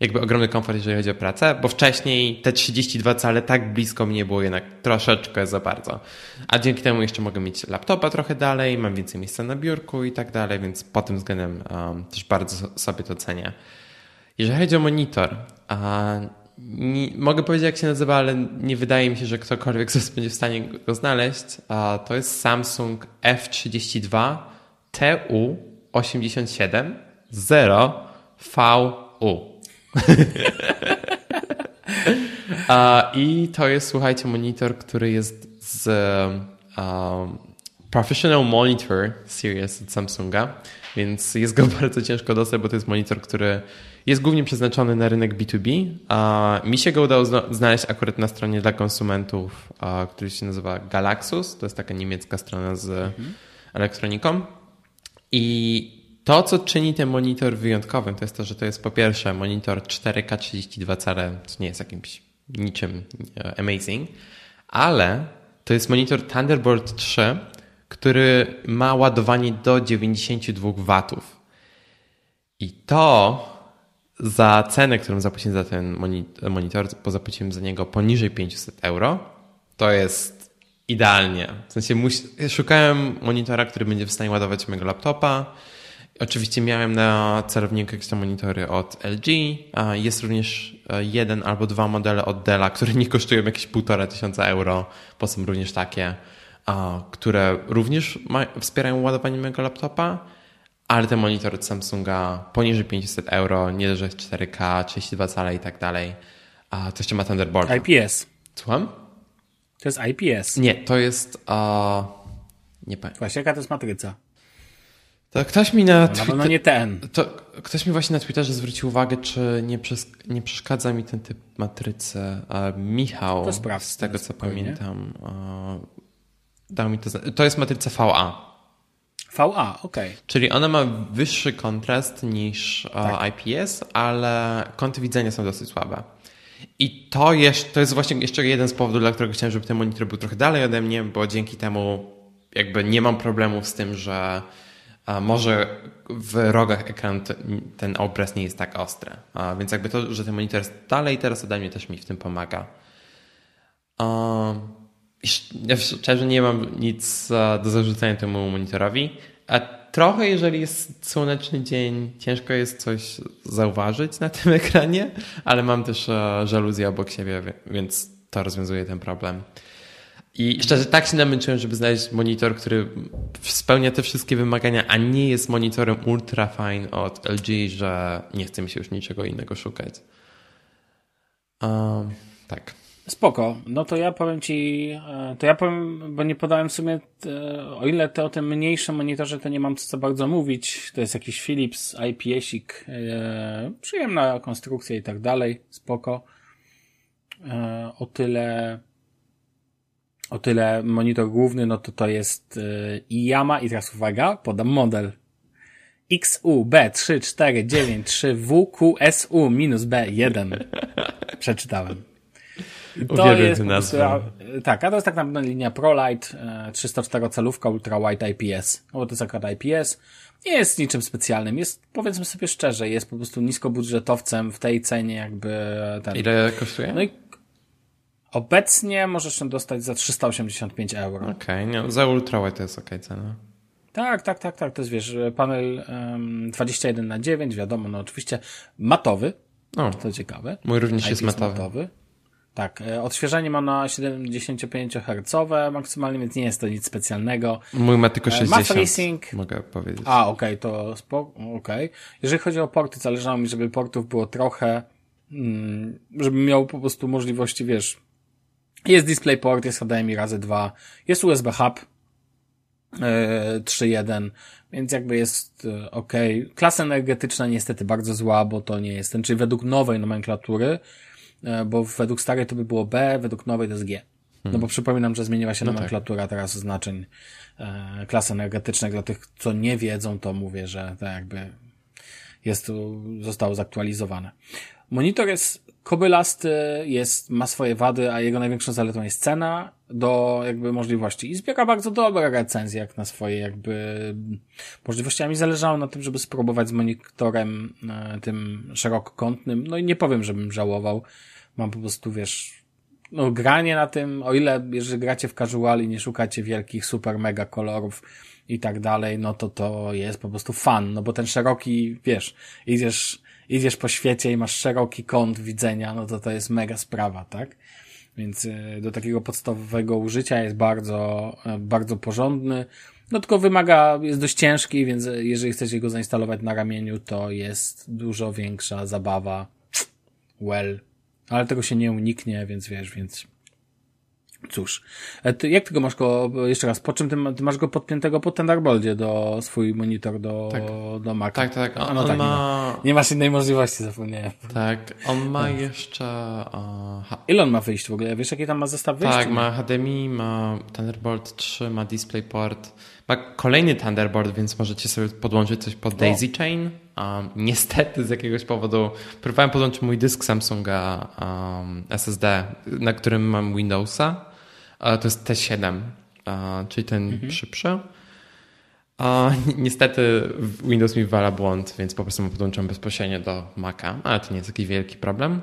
jakby ogromny komfort, jeżeli chodzi o pracę, bo wcześniej te 32 cale tak blisko mnie było jednak troszeczkę za bardzo. A dzięki temu jeszcze mogę mieć laptopa trochę dalej, mam więcej miejsca na biurku i tak dalej, więc pod tym względem um, też bardzo sobie to cenię. Jeżeli chodzi o monitor, a nie, mogę powiedzieć jak się nazywa, ale nie wydaje mi się, że ktokolwiek z Was będzie w stanie go znaleźć. A to jest Samsung F32 TU87 0VU. A, I to jest, słuchajcie, monitor, który jest z um, Professional Monitor Series od Samsunga, więc jest go [laughs] bardzo ciężko dostać, bo to jest monitor, który jest głównie przeznaczony na rynek B2B. A mi się go udało zna- znaleźć akurat na stronie dla konsumentów, a, który się nazywa Galaxus. To jest taka niemiecka strona z elektroniką. I to, co czyni ten monitor wyjątkowym, to jest to, że to jest po pierwsze monitor 4K 32 cale, co nie jest jakimś niczym e, amazing, ale to jest monitor Thunderbolt 3, który ma ładowanie do 92 watów. I to za cenę, którą zapłaciłem za ten moni- monitor, bo zapłaciłem za niego poniżej 500 euro, to jest idealnie. W sensie szukałem monitora, który będzie w stanie ładować mojego laptopa. Oczywiście miałem na celowniku jakieś tam monitory od LG. Jest również e, jeden albo dwa modele od Della, które nie kosztują jakieś półtora tysiąca euro, bo są również takie, które również wspierają ładowanie mojego laptopa. Ale ten monitor od Samsunga poniżej 500 euro, nie dość, że jest 4K, 32 cale i tak dalej. A to jeszcze ma Thunderbolt. IPS. Słucham? To jest IPS. Nie, to jest. A... Nie pamiętam. Właśnie, jaka to jest matryca? To ktoś mi na, na pewno nie ten. To ktoś mi właśnie na Twitterze zwrócił uwagę, czy nie, przes... nie przeszkadza mi ten typ matrycy. A Michał, z tego co spokojnie. pamiętam, dał mi to. To jest matryca VA. VA, ok. Czyli ona ma wyższy kontrast niż tak. IPS, ale kąty widzenia są dosyć słabe. I to, jeszcze, to jest właśnie jeszcze jeden z powodów, dla którego chciałem, żeby ten monitor był trochę dalej ode mnie, bo dzięki temu jakby nie mam problemów z tym, że może w rogach ekranu ten obraz nie jest tak ostry. Więc jakby to, że ten monitor jest dalej teraz ode mnie też mi w tym pomaga. Ja szczerze nie mam nic do zarzucenia temu monitorowi. A trochę, jeżeli jest słoneczny dzień, ciężko jest coś zauważyć na tym [laughs] ekranie, ale mam też żaluzję obok siebie, więc to rozwiązuje ten problem. I szczerze, tak się namęczyłem, żeby znaleźć monitor, który spełnia te wszystkie wymagania, a nie jest monitorem ultra fine od LG, że nie chce mi się już niczego innego szukać. Um, tak. Spoko. No to ja powiem ci, e, to ja powiem, bo nie podałem w sumie, e, o ile to o tym mniejszym monitorze, to nie mam co bardzo mówić. To jest jakiś Philips IPS-ik, e, przyjemna konstrukcja i tak dalej. Spoko. O tyle, o tyle monitor główny, no to to jest e, Yama i teraz uwaga, podam model. XUB34993WQSU-B1. Przeczytałem. To jest tak, a to jest tak naprawdę linia ProLight 304 celówka Ultra Wide IPS. No bo to jest akurat IPS. Nie jest niczym specjalnym. Jest, powiedzmy sobie szczerze, jest po prostu niskobudżetowcem w tej cenie jakby ten. Ile kosztuje? No i obecnie możesz ją dostać za 385 euro. Okej, okay, za Ultra Wide to jest ok cena. Tak, tak, tak, tak. To jest, wiesz, panel um, 21 na 9, wiadomo, no oczywiście matowy. O, to ciekawe. Mój również jest matowy. matowy. Tak, e, odświeżenie ma na 75 Hz maksymalnie, więc nie jest to nic specjalnego. Mój ma tylko 60, ma FreeSync. mogę powiedzieć. A, okej, okay, to spoko, okej. Okay. Jeżeli chodzi o porty, zależało mi, żeby portów było trochę, mm, żeby miał po prostu możliwości, wiesz, jest DisplayPort, jest HDMI razy 2, jest USB Hub e, 3.1, więc jakby jest e, ok. Klasa energetyczna niestety bardzo zła, bo to nie jest ten, czyli według nowej nomenklatury, e, bo według starej to by było B, według nowej to jest G. No bo hmm. przypominam, że zmieniła się no tak. nomenklatura tak. teraz znaczeń e, klas energetycznych. Dla tych, co nie wiedzą, to mówię, że to jakby jest tu, zostało zaktualizowane. Monitor jest kobylasty, jest, ma swoje wady, a jego największą zaletą jest cena do jakby możliwości. I zbiera bardzo dobre recenzje jak na swoje jakby możliwości. A mi zależało na tym, żeby spróbować z monitorem e, tym szerokokątnym. No i nie powiem, żebym żałował. Mam po prostu, wiesz, no granie na tym, o ile, jeżeli gracie w casual i nie szukacie wielkich, super, mega kolorów i tak dalej, no to to jest po prostu fan, no bo ten szeroki, wiesz, idziesz idziesz po świecie i masz szeroki kąt widzenia, no to to jest mega sprawa, tak? Więc e, do takiego podstawowego użycia jest bardzo, e, bardzo porządny. No tylko wymaga, jest dość ciężki, więc jeżeli chcecie go zainstalować na ramieniu, to jest dużo większa zabawa. Well. Ale tego się nie uniknie, więc wiesz, więc Cóż, e, jak ty go masz go, jeszcze raz, po czym ty, ty masz go podpiętego po Thunderboldzie do swój monitor do, tak. do Maca? Tak, tak. On, no, tak, ma... nie, ma. nie masz innej możliwości, zapomniałem. Tak, on ma tak. jeszcze... Uh, Ile on ma wyjść w ogóle? Wiesz, jaki tam ma zestaw wyjść? Tak, ma HDMI, ma Thunderbolt 3, ma DisplayPort, ma kolejny Thunderbolt, więc możecie sobie podłączyć coś pod Daisy Chain. Um, niestety z jakiegoś powodu próbowałem podłączyć mój dysk Samsunga um, SSD, na którym mam Windowsa to jest T7, czyli ten mhm. szybszy. Niestety Windows mi wywala błąd, więc po prostu podłączam bezpośrednio do Maca, ale to nie jest taki wielki problem.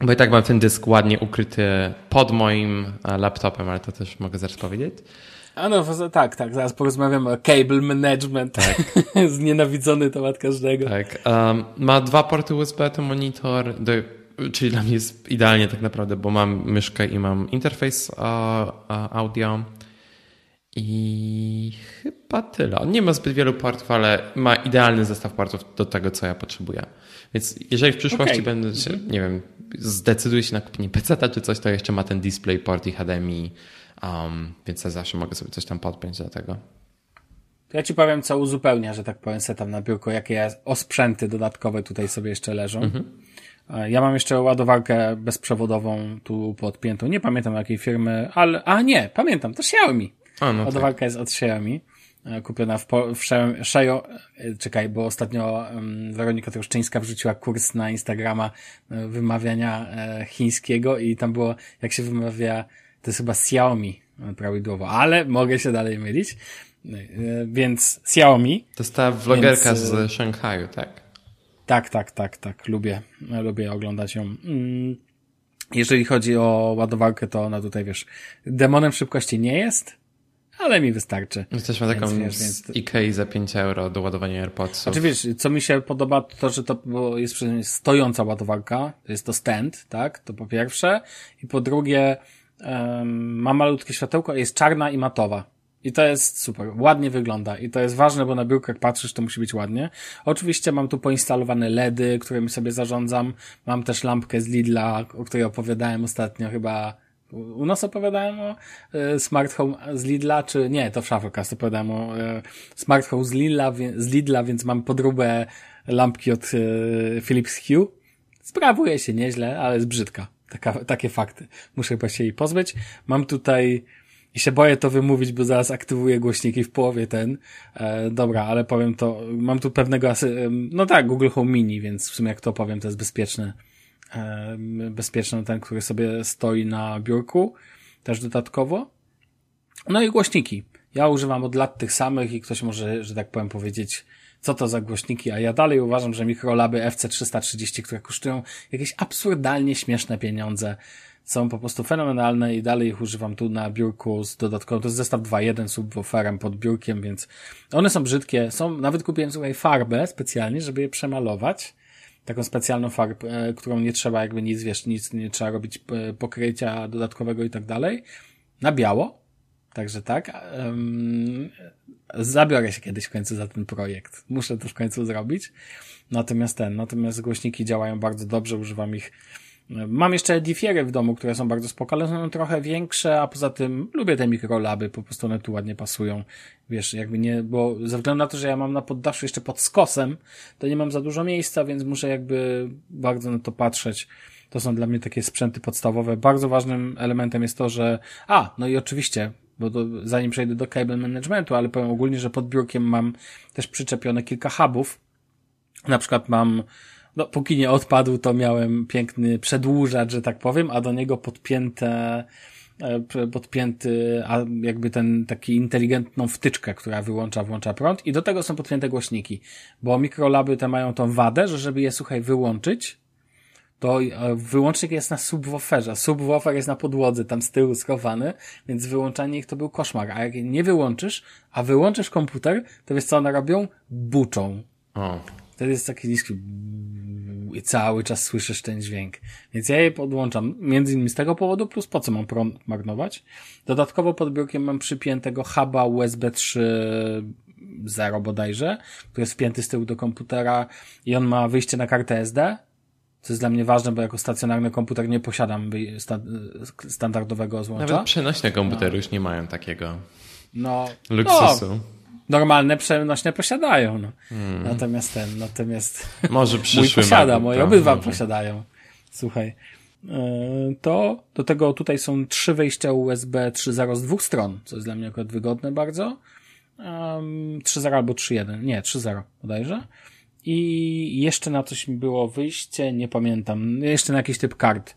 Bo i tak mam ten dysk ładnie ukryty pod moim laptopem, ale to też mogę zaraz powiedzieć. A no, tak, tak, zaraz porozmawiamy o cable management. Tak. [laughs] Znienawidzony temat każdego. Tak. Um, ma dwa porty USB, to monitor, do czyli dla mnie jest idealnie tak naprawdę, bo mam myszkę i mam interfejs audio i chyba tyle. On nie ma zbyt wielu portów, ale ma idealny zestaw portów do tego, co ja potrzebuję. Więc jeżeli w przyszłości okay. będę się, nie wiem, zdecyduję się na kupienie PC czy coś, to jeszcze ma ten DisplayPort i HDMI, um, więc ja zawsze mogę sobie coś tam podpiąć do tego. Ja ci powiem, co uzupełnia, że tak powiem, setup na biurko, jakie osprzęty dodatkowe tutaj sobie jeszcze leżą. Mhm. Ja mam jeszcze ładowarkę bezprzewodową tu podpiętą. Nie pamiętam jakiej firmy, ale, a nie, pamiętam, to Xiaomi. A, no ładowarka tak. jest od Xiaomi. E, kupiona w, w Xiaomi, e, czekaj, bo ostatnio Weronika Troszczyńska wrzuciła kurs na Instagrama e, wymawiania e, chińskiego i tam było, jak się wymawia, to jest chyba Xiaomi prawidłowo, ale mogę się dalej mylić. E, więc Xiaomi. To jest ta vlogerka więc, z Szanghaju, tak? Tak, tak, tak, tak. Lubię, lubię oglądać ją. Mm, jeżeli chodzi o ładowarkę, to ona tutaj, wiesz, demonem szybkości nie jest, ale mi wystarczy. Jesteśmy taką wiesz, więc... Ikei za 5 euro do ładowania AirPodsów. Znaczy wiesz, co mi się podoba, to że to jest stojąca ładowarka, jest to stand, tak, to po pierwsze. I po drugie, um, ma malutkie światełko, jest czarna i matowa. I to jest super. Ładnie wygląda. I to jest ważne, bo na biurkach patrzysz, to musi być ładnie. Oczywiście mam tu poinstalowane LEDy, którymi sobie zarządzam. Mam też lampkę z Lidla, o której opowiadałem ostatnio chyba u nas opowiadałem o e, Smart Home z Lidla, czy nie, to w Shufflecast opowiadałem o e, Smart Home z Lidla, z Lidla, więc mam podróbę lampki od e, Philips Hue. Sprawuje się nieźle, ale jest brzydka. Taka, takie fakty. Muszę się jej pozbyć. Mam tutaj i się boję to wymówić, bo zaraz aktywuję głośniki w połowie ten. E, dobra, ale powiem to. Mam tu pewnego, no tak, Google Home Mini, więc w sumie jak to powiem, to jest bezpieczny. E, bezpieczny ten, który sobie stoi na biurku, też dodatkowo. No i głośniki. Ja używam od lat tych samych i ktoś może, że tak powiem, powiedzieć, co to za głośniki, a ja dalej uważam, że mikrolaby FC330, które kosztują jakieś absurdalnie śmieszne pieniądze, są po prostu fenomenalne i dalej ich używam tu na biurku z dodatkową, to jest zestaw 2.1 subwooferem pod biurkiem, więc one są brzydkie, są, nawet kupiłem tutaj farbę specjalnie, żeby je przemalować, taką specjalną farbę, e, którą nie trzeba jakby nic, wiesz, nic nie trzeba robić e, pokrycia dodatkowego i tak dalej, na biało, także tak, um, zabiorę się kiedyś w końcu za ten projekt, muszę to w końcu zrobić, natomiast ten, natomiast głośniki działają bardzo dobrze, używam ich Mam jeszcze edifiery w domu, które są bardzo spoko, ale są trochę większe, a poza tym lubię te mikrolaby, po prostu one tu ładnie pasują. Wiesz, jakby nie, bo ze względu na to, że ja mam na poddaszu jeszcze pod skosem, to nie mam za dużo miejsca, więc muszę jakby bardzo na to patrzeć. To są dla mnie takie sprzęty podstawowe. Bardzo ważnym elementem jest to, że, a, no i oczywiście, bo to, zanim przejdę do cable managementu, ale powiem ogólnie, że pod biurkiem mam też przyczepione kilka hubów. Na przykład mam no, póki nie odpadł, to miałem piękny przedłużacz, że tak powiem, a do niego podpięte, e, podpięty, a jakby ten taki inteligentną wtyczkę, która wyłącza, włącza prąd i do tego są podpięte głośniki, bo mikrolaby te mają tą wadę, że żeby je, słuchaj, wyłączyć, to e, wyłącznik jest na subwooferze. Subwoofer jest na podłodze, tam z tyłu schowany, więc wyłączanie ich to był koszmar. A jak nie wyłączysz, a wyłączysz komputer, to wiesz co one robią? Buczą. O. Wtedy jest taki niski i cały czas słyszysz ten dźwięk. Więc ja je podłączam między innymi z tego powodu, plus po co mam prąd marnować. Dodatkowo pod biurkiem mam przypiętego huba USB 3.0 bodajże, który jest wpięty z tyłu do komputera i on ma wyjście na kartę SD, co jest dla mnie ważne, bo jako stacjonarny komputer nie posiadam standardowego złącza. Nawet przenośne komputery no. już nie mają takiego no, luksusu. No, normalne przenośne posiadają. No. Hmm. Natomiast ten, natomiast może [laughs] mój posiada, moje obydwa posiadają. Słuchaj. E, to do tego tutaj są trzy wejścia USB 3.0 z dwóch stron, co jest dla mnie akurat wygodne bardzo. Um, 3.0 albo 3.1, nie, 3.0 bodajże. I jeszcze na coś mi było wyjście, nie pamiętam. Jeszcze na jakiś typ kart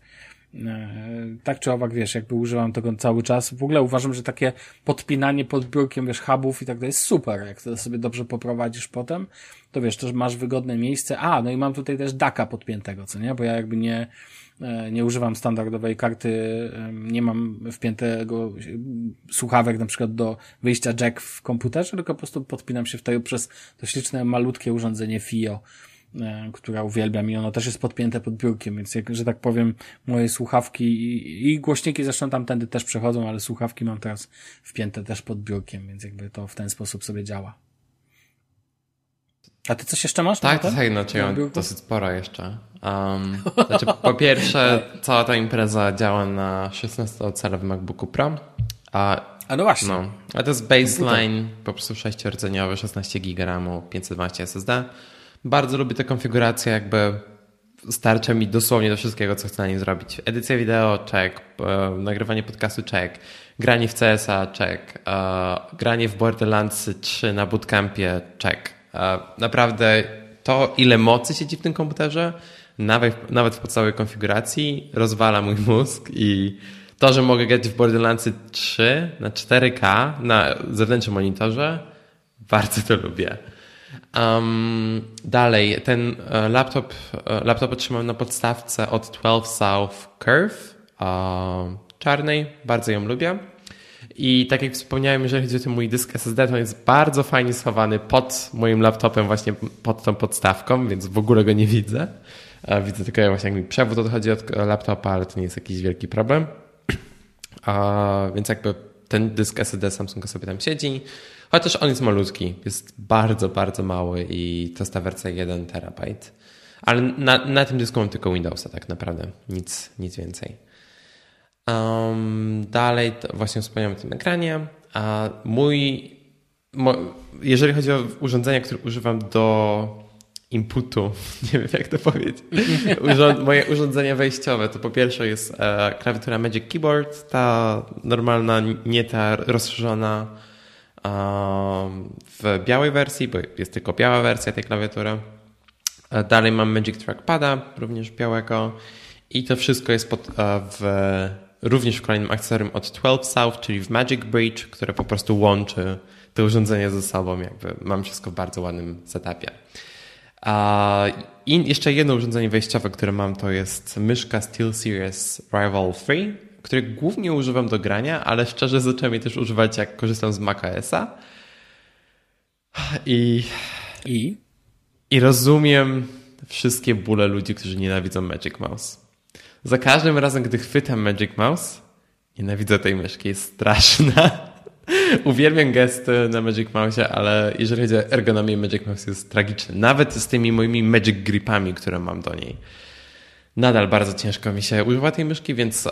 tak czy owak, wiesz, jakby używam tego cały czas. W ogóle uważam, że takie podpinanie pod biurkiem, wiesz, hubów i tak dalej jest super. Jak to sobie dobrze poprowadzisz potem, to wiesz, to masz wygodne miejsce. A, no i mam tutaj też daka podpiętego, co nie? Bo ja jakby nie, e, nie używam standardowej karty, nie mam wpiętego słuchawek na przykład do wyjścia jack w komputerze, tylko po prostu podpinam się w tej przez to śliczne, malutkie urządzenie FIO E, która uwielbiam i ono też jest podpięte pod biurkiem, więc jak, że tak powiem, moje słuchawki i, i głośniki zresztą tamtędy też przechodzą, ale słuchawki mam teraz wpięte też pod biurkiem, więc jakby to w ten sposób sobie działa. A ty coś jeszcze masz? Tak, tak, no cię dosyć sporo jeszcze. Um, znaczy, po pierwsze, [laughs] cała ta impreza działa na 16-calowym MacBooku Pro. A, a no właśnie. No, a to jest baseline, po prostu 6-rdzeniowy, 16 GB, 512 SSD. Bardzo lubię tę konfigurację, jakby starcza mi dosłownie do wszystkiego, co chcę na nim zrobić. Edycja wideo, check. E, nagrywanie podcastu, check. Granie w CSa, check. E, granie w Borderlands 3 na bootcampie, check. E, naprawdę to, ile mocy siedzi w tym komputerze, nawet, nawet w podstawowej konfiguracji, rozwala mój mózg i to, że mogę grać w Borderlands 3 na 4K na zewnętrznym monitorze, bardzo to lubię. Um, dalej, ten e, laptop, e, laptop otrzymałem na podstawce od 12 South Curve czarnej, bardzo ją lubię. I tak jak wspomniałem, jeżeli chodzi o ten mój dysk SSD, to jest bardzo fajnie schowany pod moim laptopem, właśnie pod tą podstawką, więc w ogóle go nie widzę. Widzę tylko właśnie jak mi przewód odchodzi od laptopa, ale to nie jest jakiś wielki problem. [clears throat] Więc jakby ten dysk SSD Samsunga sobie tam siedzi. Chociaż on jest malutki, jest bardzo, bardzo mały i to jest ta wersja 1 terabajt. Ale na, na tym dysku mam tylko Windowsa tak naprawdę, nic, nic więcej. Um, dalej, właśnie wspomniałem o tym ekranie. A mój, mo, jeżeli chodzi o urządzenia, które używam do inputu, [laughs] nie wiem jak to powiedzieć, Urząd, moje urządzenia wejściowe, to po pierwsze jest e, klawiatura Magic Keyboard, ta normalna, nie ta rozszerzona w białej wersji, bo jest tylko biała wersja tej klawiatury. E, dalej mam Magic Trackpada, również białego i to wszystko jest pod, e, w również w kolejnym akcesorium od 12 South, czyli w Magic Bridge, które po prostu łączy te urządzenia ze sobą. Jakby mam wszystko w bardzo ładnym setupie. I jeszcze jedno urządzenie wejściowe, które mam, to jest myszka SteelSeries Rival 3, której głównie używam do grania, ale szczerze zacząłem jej też używać, jak korzystam z macOSa. I, I? I rozumiem wszystkie bóle ludzi, którzy nienawidzą Magic Mouse. Za każdym razem, gdy chwytam Magic Mouse, nienawidzę tej myszki, jest straszna. [laughs] Uwielbiam gesty na Magic Mouse, ale jeżeli chodzi o ergonomię, Magic Mouse jest tragiczny. Nawet z tymi moimi Magic Gripami, które mam do niej. Nadal bardzo ciężko mi się używa tej myszki, więc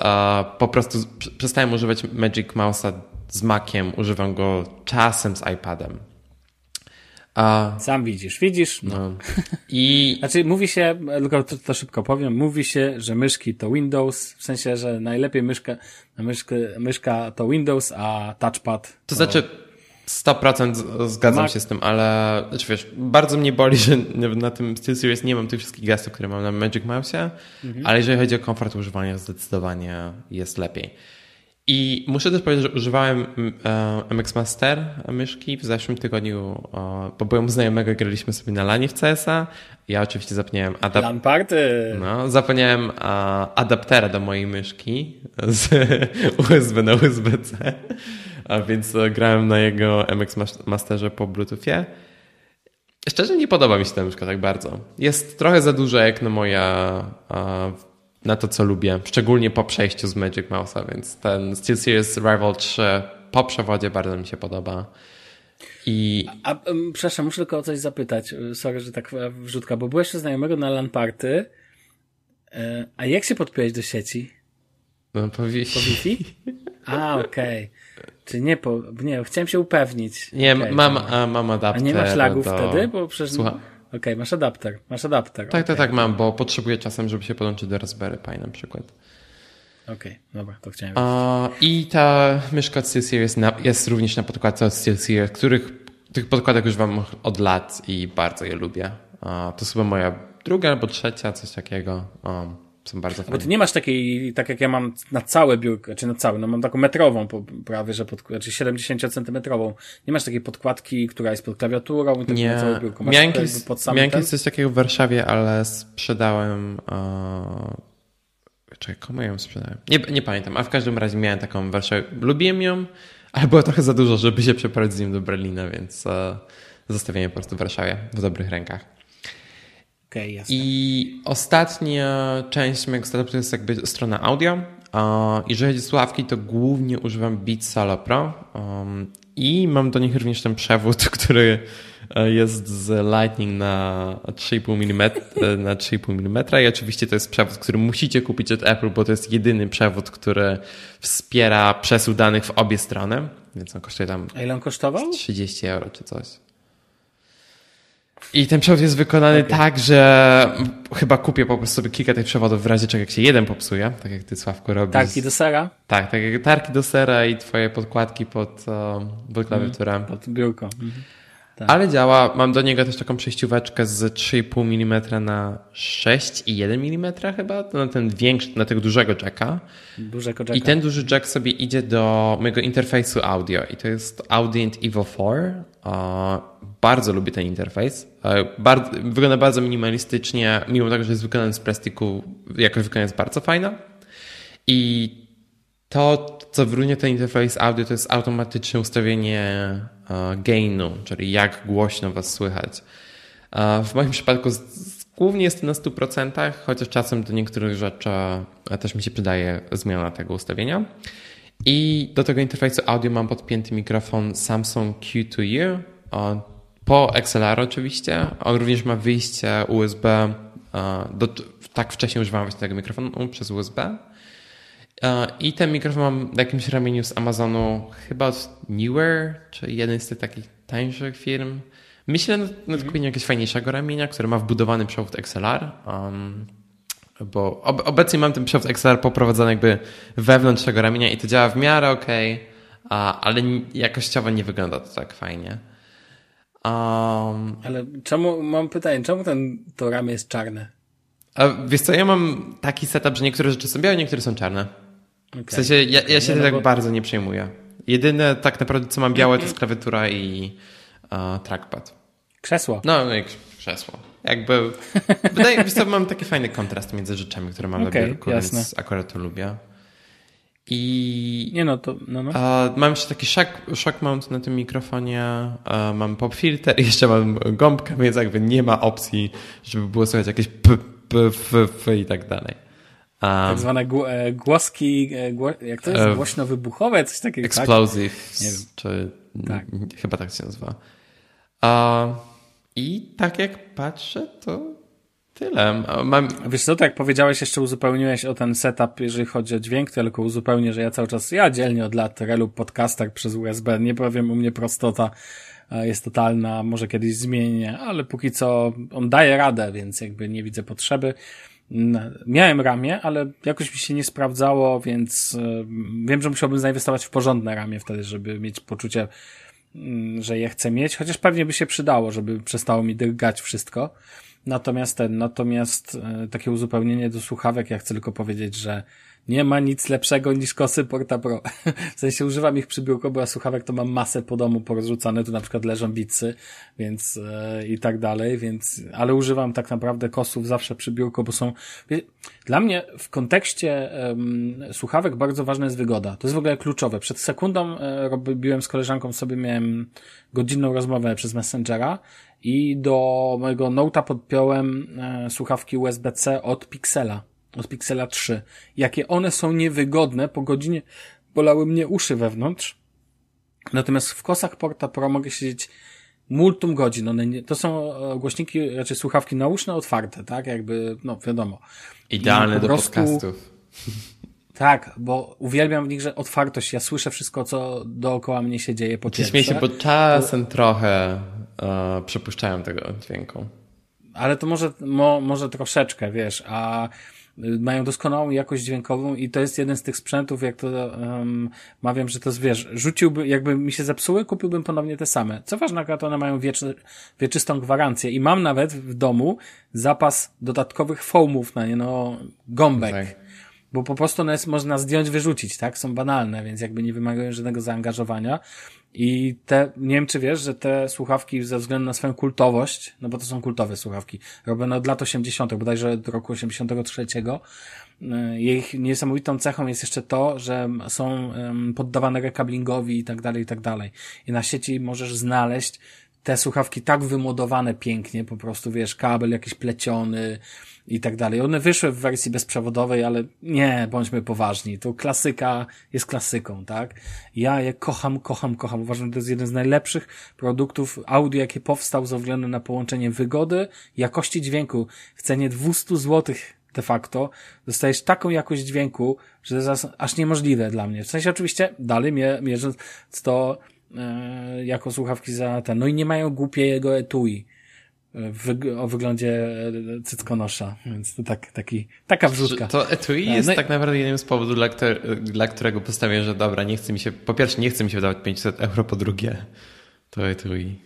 po prostu przestałem używać Magic Mouse'a z Maciem, używam go czasem z iPadem. A... Sam widzisz, widzisz. No. no. [laughs] I... Znaczy, mówi się, tylko to, to, szybko powiem, mówi się, że myszki to Windows, w sensie, że najlepiej myszka, myszka, myszka to Windows, a touchpad. To, to... znaczy, 100% zgadzam Mac... się z tym, ale znaczy wiesz, bardzo mnie boli, [laughs] że na tym SteelSeries nie mam tych wszystkich gestów, które mam na Magic Mouse, mhm. ale jeżeli chodzi o komfort używania, zdecydowanie jest lepiej. I muszę też powiedzieć, że używałem e, MX Master myszki w zeszłym tygodniu, bo byłem znajomego graliśmy sobie na lanie w CSa. Ja oczywiście zapomniałem adap... LAN party! No, zapomniałem adaptera do mojej myszki z [laughs] USB na USB-C, a więc e, grałem na jego MX Masterze po Bluetoothie. Szczerze nie podoba mi się ta myszka tak bardzo. Jest trochę za duża jak na moja na to, co lubię, szczególnie po przejściu z Magic Mouse'a, więc ten SteelSeries Rival 3 po przewodzie bardzo mi się podoba. I... A, a przepraszam, muszę tylko o coś zapytać. Sorry, że tak wrzutka, bo byłeś znajomego na LAN party, e, a jak się podpiąłeś do sieci? No, po Wi-Fi. Po Wi-Fi? [laughs] A, okej. Okay. Czy nie po... Nie, chciałem się upewnić. Nie, okay, mam, a, mam adapter. A nie masz lagów do... wtedy? Bo przecież... Słucham? Okej, okay, masz adapter, masz adapter. Tak, okay. tak, tak, mam, bo potrzebuję czasem, żeby się podłączyć do Raspberry Pi na przykład. Okej, okay, dobra, to chciałem A, I ta myszka od SteelSeries jest również na podkładce od SteelSeries, których tych podkładek już mam od lat i bardzo je lubię. A, to chyba moja druga albo trzecia, coś takiego. Um, są bardzo fajne. Bo ty nie masz takiej, tak jak ja mam na całe biurko, czy na całe, no mam taką metrową prawie, że pod, znaczy 70 centymetrową. Nie masz takiej podkładki, która jest pod klawiaturą i tak nie. na całe biurko. Masz miałem kiedyś, pod sam miałem kiedyś coś takiego w Warszawie, ale sprzedałem, uh... czekaj, komu ją sprzedałem? Nie, nie pamiętam, a w każdym razie miałem taką w Warszawie. Lubiłem ją, ale było trochę za dużo, żeby się przeprowadzić z nim do Berlina, więc zostawiłem po prostu w Warszawie w dobrych rękach. Okay, jasne. I ostatnia część mojego setupu to jest jakby strona audio. Jeżeli chodzi o słuchawki, to głównie używam Beats Solo Pro um, i mam do nich również ten przewód, [laughs] który E, jest z Lightning na 3,5 mm, e, na 3,5 mm i oczywiście to jest przewód, który musicie kupić od Apple, bo to jest jedyny przewód, który wspiera przesył danych w obie strony, więc on kosztuje tam A ile on kosztował? 30 euro czy coś. I ten przewód jest wykonany okay. tak, że chyba kupię po prostu sobie kilka tych przewodów w razie czego jak się jeden popsuje, tak jak ty Sławko robisz. Tarki do sera? Tak, tak jak tarki do sera i twoje podkładki pod, pod klawiaturę. Mm, pod biurko. Mm. Tak. Ale działa. Mam do niego też taką przejścióweczkę z 3,5 mm na 6,1 mm chyba, to na ten większy, na tego dużego jacka. Dużego jacka. I ten duży jack sobie idzie do mojego interfejsu audio i to jest Audient Evo 4. Bardzo lubię ten interfejs. Bardzo, wygląda bardzo minimalistycznie, mimo tego, że jest wykonany z plastiku, jakość wykonania jest bardzo fajna. I to, co wyróżnia ten interfejs audio, to jest automatyczne ustawienie e, gainu, czyli jak głośno was słychać. E, w moim przypadku głównie jest to na 100%, chociaż czasem do niektórych rzeczy e, też mi się przydaje zmiana tego ustawienia. I do tego interfejsu audio mam podpięty mikrofon Samsung Q2U po XLR oczywiście. On również ma wyjście USB. Do, tak wcześniej używałem właśnie tego mikrofonu przez USB. I ten mikrofon mam na jakimś ramieniu z Amazonu, chyba od Newer, czy jeden z tych takich tańszych firm. Myślę nad, nad kupieniem jakiegoś fajniejszego ramienia, który ma wbudowany przewód XLR. Um, bo ob, obecnie mam ten przewód XLR poprowadzony jakby wewnątrz tego ramienia i to działa w miarę ok, ale jakościowo nie wygląda to tak fajnie. Um, ale czemu, mam pytanie, czemu ten, to ramię jest czarne? A wiesz co, ja mam taki setup, że niektóre rzeczy są białe, niektóre są czarne. Okay. W sensie ja, ja się nie, no tak bo... bardzo nie przejmuję. Jedyne tak naprawdę, co mam białe, to jest klawiatura i uh, trackpad. Krzesło. No, no i krzesło. Jakby, [laughs] wydaje mi się, mam taki fajny kontrast między rzeczami, które mam okay, na biurku, jasne. więc akurat to lubię. I nie no, to no, no. mam jeszcze taki shock, shock mount na tym mikrofonie, mam pop filter i [laughs] jeszcze mam gąbkę, więc jakby nie ma opcji, żeby było słychać jakieś p, p, f, f i tak dalej. Um, tak zwane e, głoski, e, jak to jest? E, Głośno-wybuchowe, coś takiego. Tak? Explosive, tak? czy tak. chyba tak się nazywa. Uh, I tak jak patrzę, to tyle. Mam... Wiesz co, tak jak powiedziałeś, jeszcze uzupełniłeś o ten setup, jeżeli chodzi o dźwięk, tylko uzupełnię, że ja cały czas, ja dzielnie od lat relu podcaster przez USB, nie powiem, u mnie prostota jest totalna, może kiedyś zmienię, ale póki co on daje radę, więc jakby nie widzę potrzeby. Miałem ramię, ale jakoś mi się nie sprawdzało, więc e, wiem, że musiałbym zainwestować w porządne ramię wtedy, żeby mieć poczucie, mm, że je chcę mieć, chociaż pewnie by się przydało, żeby przestało mi drgać wszystko. Natomiast ten, natomiast e, takie uzupełnienie do słuchawek, ja chcę tylko powiedzieć, że nie ma nic lepszego niż kosy Porta Pro. [laughs] W sensie używam ich przy biurku, bo ja słuchawek to mam masę po domu porozrzucane, tu na przykład leżą bicy, więc e, i tak dalej, więc, ale używam tak naprawdę kosów zawsze przy biurku, bo są, dla mnie w kontekście um, słuchawek bardzo ważna jest wygoda. To jest w ogóle kluczowe. Przed sekundą e, robiłem z koleżanką sobie, miałem godzinną rozmowę przez Messengera i do mojego Note'a podpiąłem e, słuchawki USB-C od Pixela od Pixela 3. Jakie one są niewygodne, po godzinie bolały mnie uszy wewnątrz. Natomiast w kosach Porta Pro mogę siedzieć multum godzin. One nie, to są e, głośniki, raczej słuchawki nauszne otwarte, tak? Jakby, no wiadomo. Idealne do prostu, podcastów. Tak, bo uwielbiam w nich, że otwartość, ja słyszę wszystko, co dookoła mnie się dzieje po pierwsze. się, bo czasem to... trochę uh, przepuszczają tego dźwięku. Ale to może, mo, może troszeczkę, wiesz, a mają doskonałą jakość dźwiękową i to jest jeden z tych sprzętów, jak to um, mawiam, że to jest, rzuciłby, jakby mi się zepsuły, kupiłbym ponownie te same. Co ważne, akurat one mają wieczny, wieczystą gwarancję i mam nawet w domu zapas dodatkowych foamów na nie, no, gąbek. Tak. Bo po prostu one jest, można zdjąć, wyrzucić, tak? Są banalne, więc jakby nie wymagają żadnego zaangażowania. I te, nie wiem czy wiesz, że te słuchawki ze względu na swoją kultowość, no bo to są kultowe słuchawki, robione od lat 80., bodajże od roku 83, ich niesamowitą cechą jest jeszcze to, że są poddawane rekablingowi i tak dalej, i tak dalej. I na sieci możesz znaleźć te słuchawki tak wymodowane pięknie, po prostu wiesz, kabel jakiś pleciony i tak dalej. One wyszły w wersji bezprzewodowej, ale nie, bądźmy poważni. To klasyka jest klasyką, tak? Ja je kocham, kocham, kocham. Uważam, że to jest jeden z najlepszych produktów audio, jaki powstał ze względu na połączenie wygody, jakości dźwięku w cenie 200 złotych de facto, dostajesz taką jakość dźwięku, że to jest aż niemożliwe dla mnie. W sensie oczywiście dalej mierząc to jako słuchawki za ten. No i nie mają głupiego etui w, o wyglądzie e, cyckonosza, więc to tak, taki, taka wrzutka. To etui jest no tak naprawdę jednym z powodów, dla, dla którego postawię, że dobra, nie chce mi się, po pierwsze nie chce mi się wydawać 500 euro, po drugie to etui.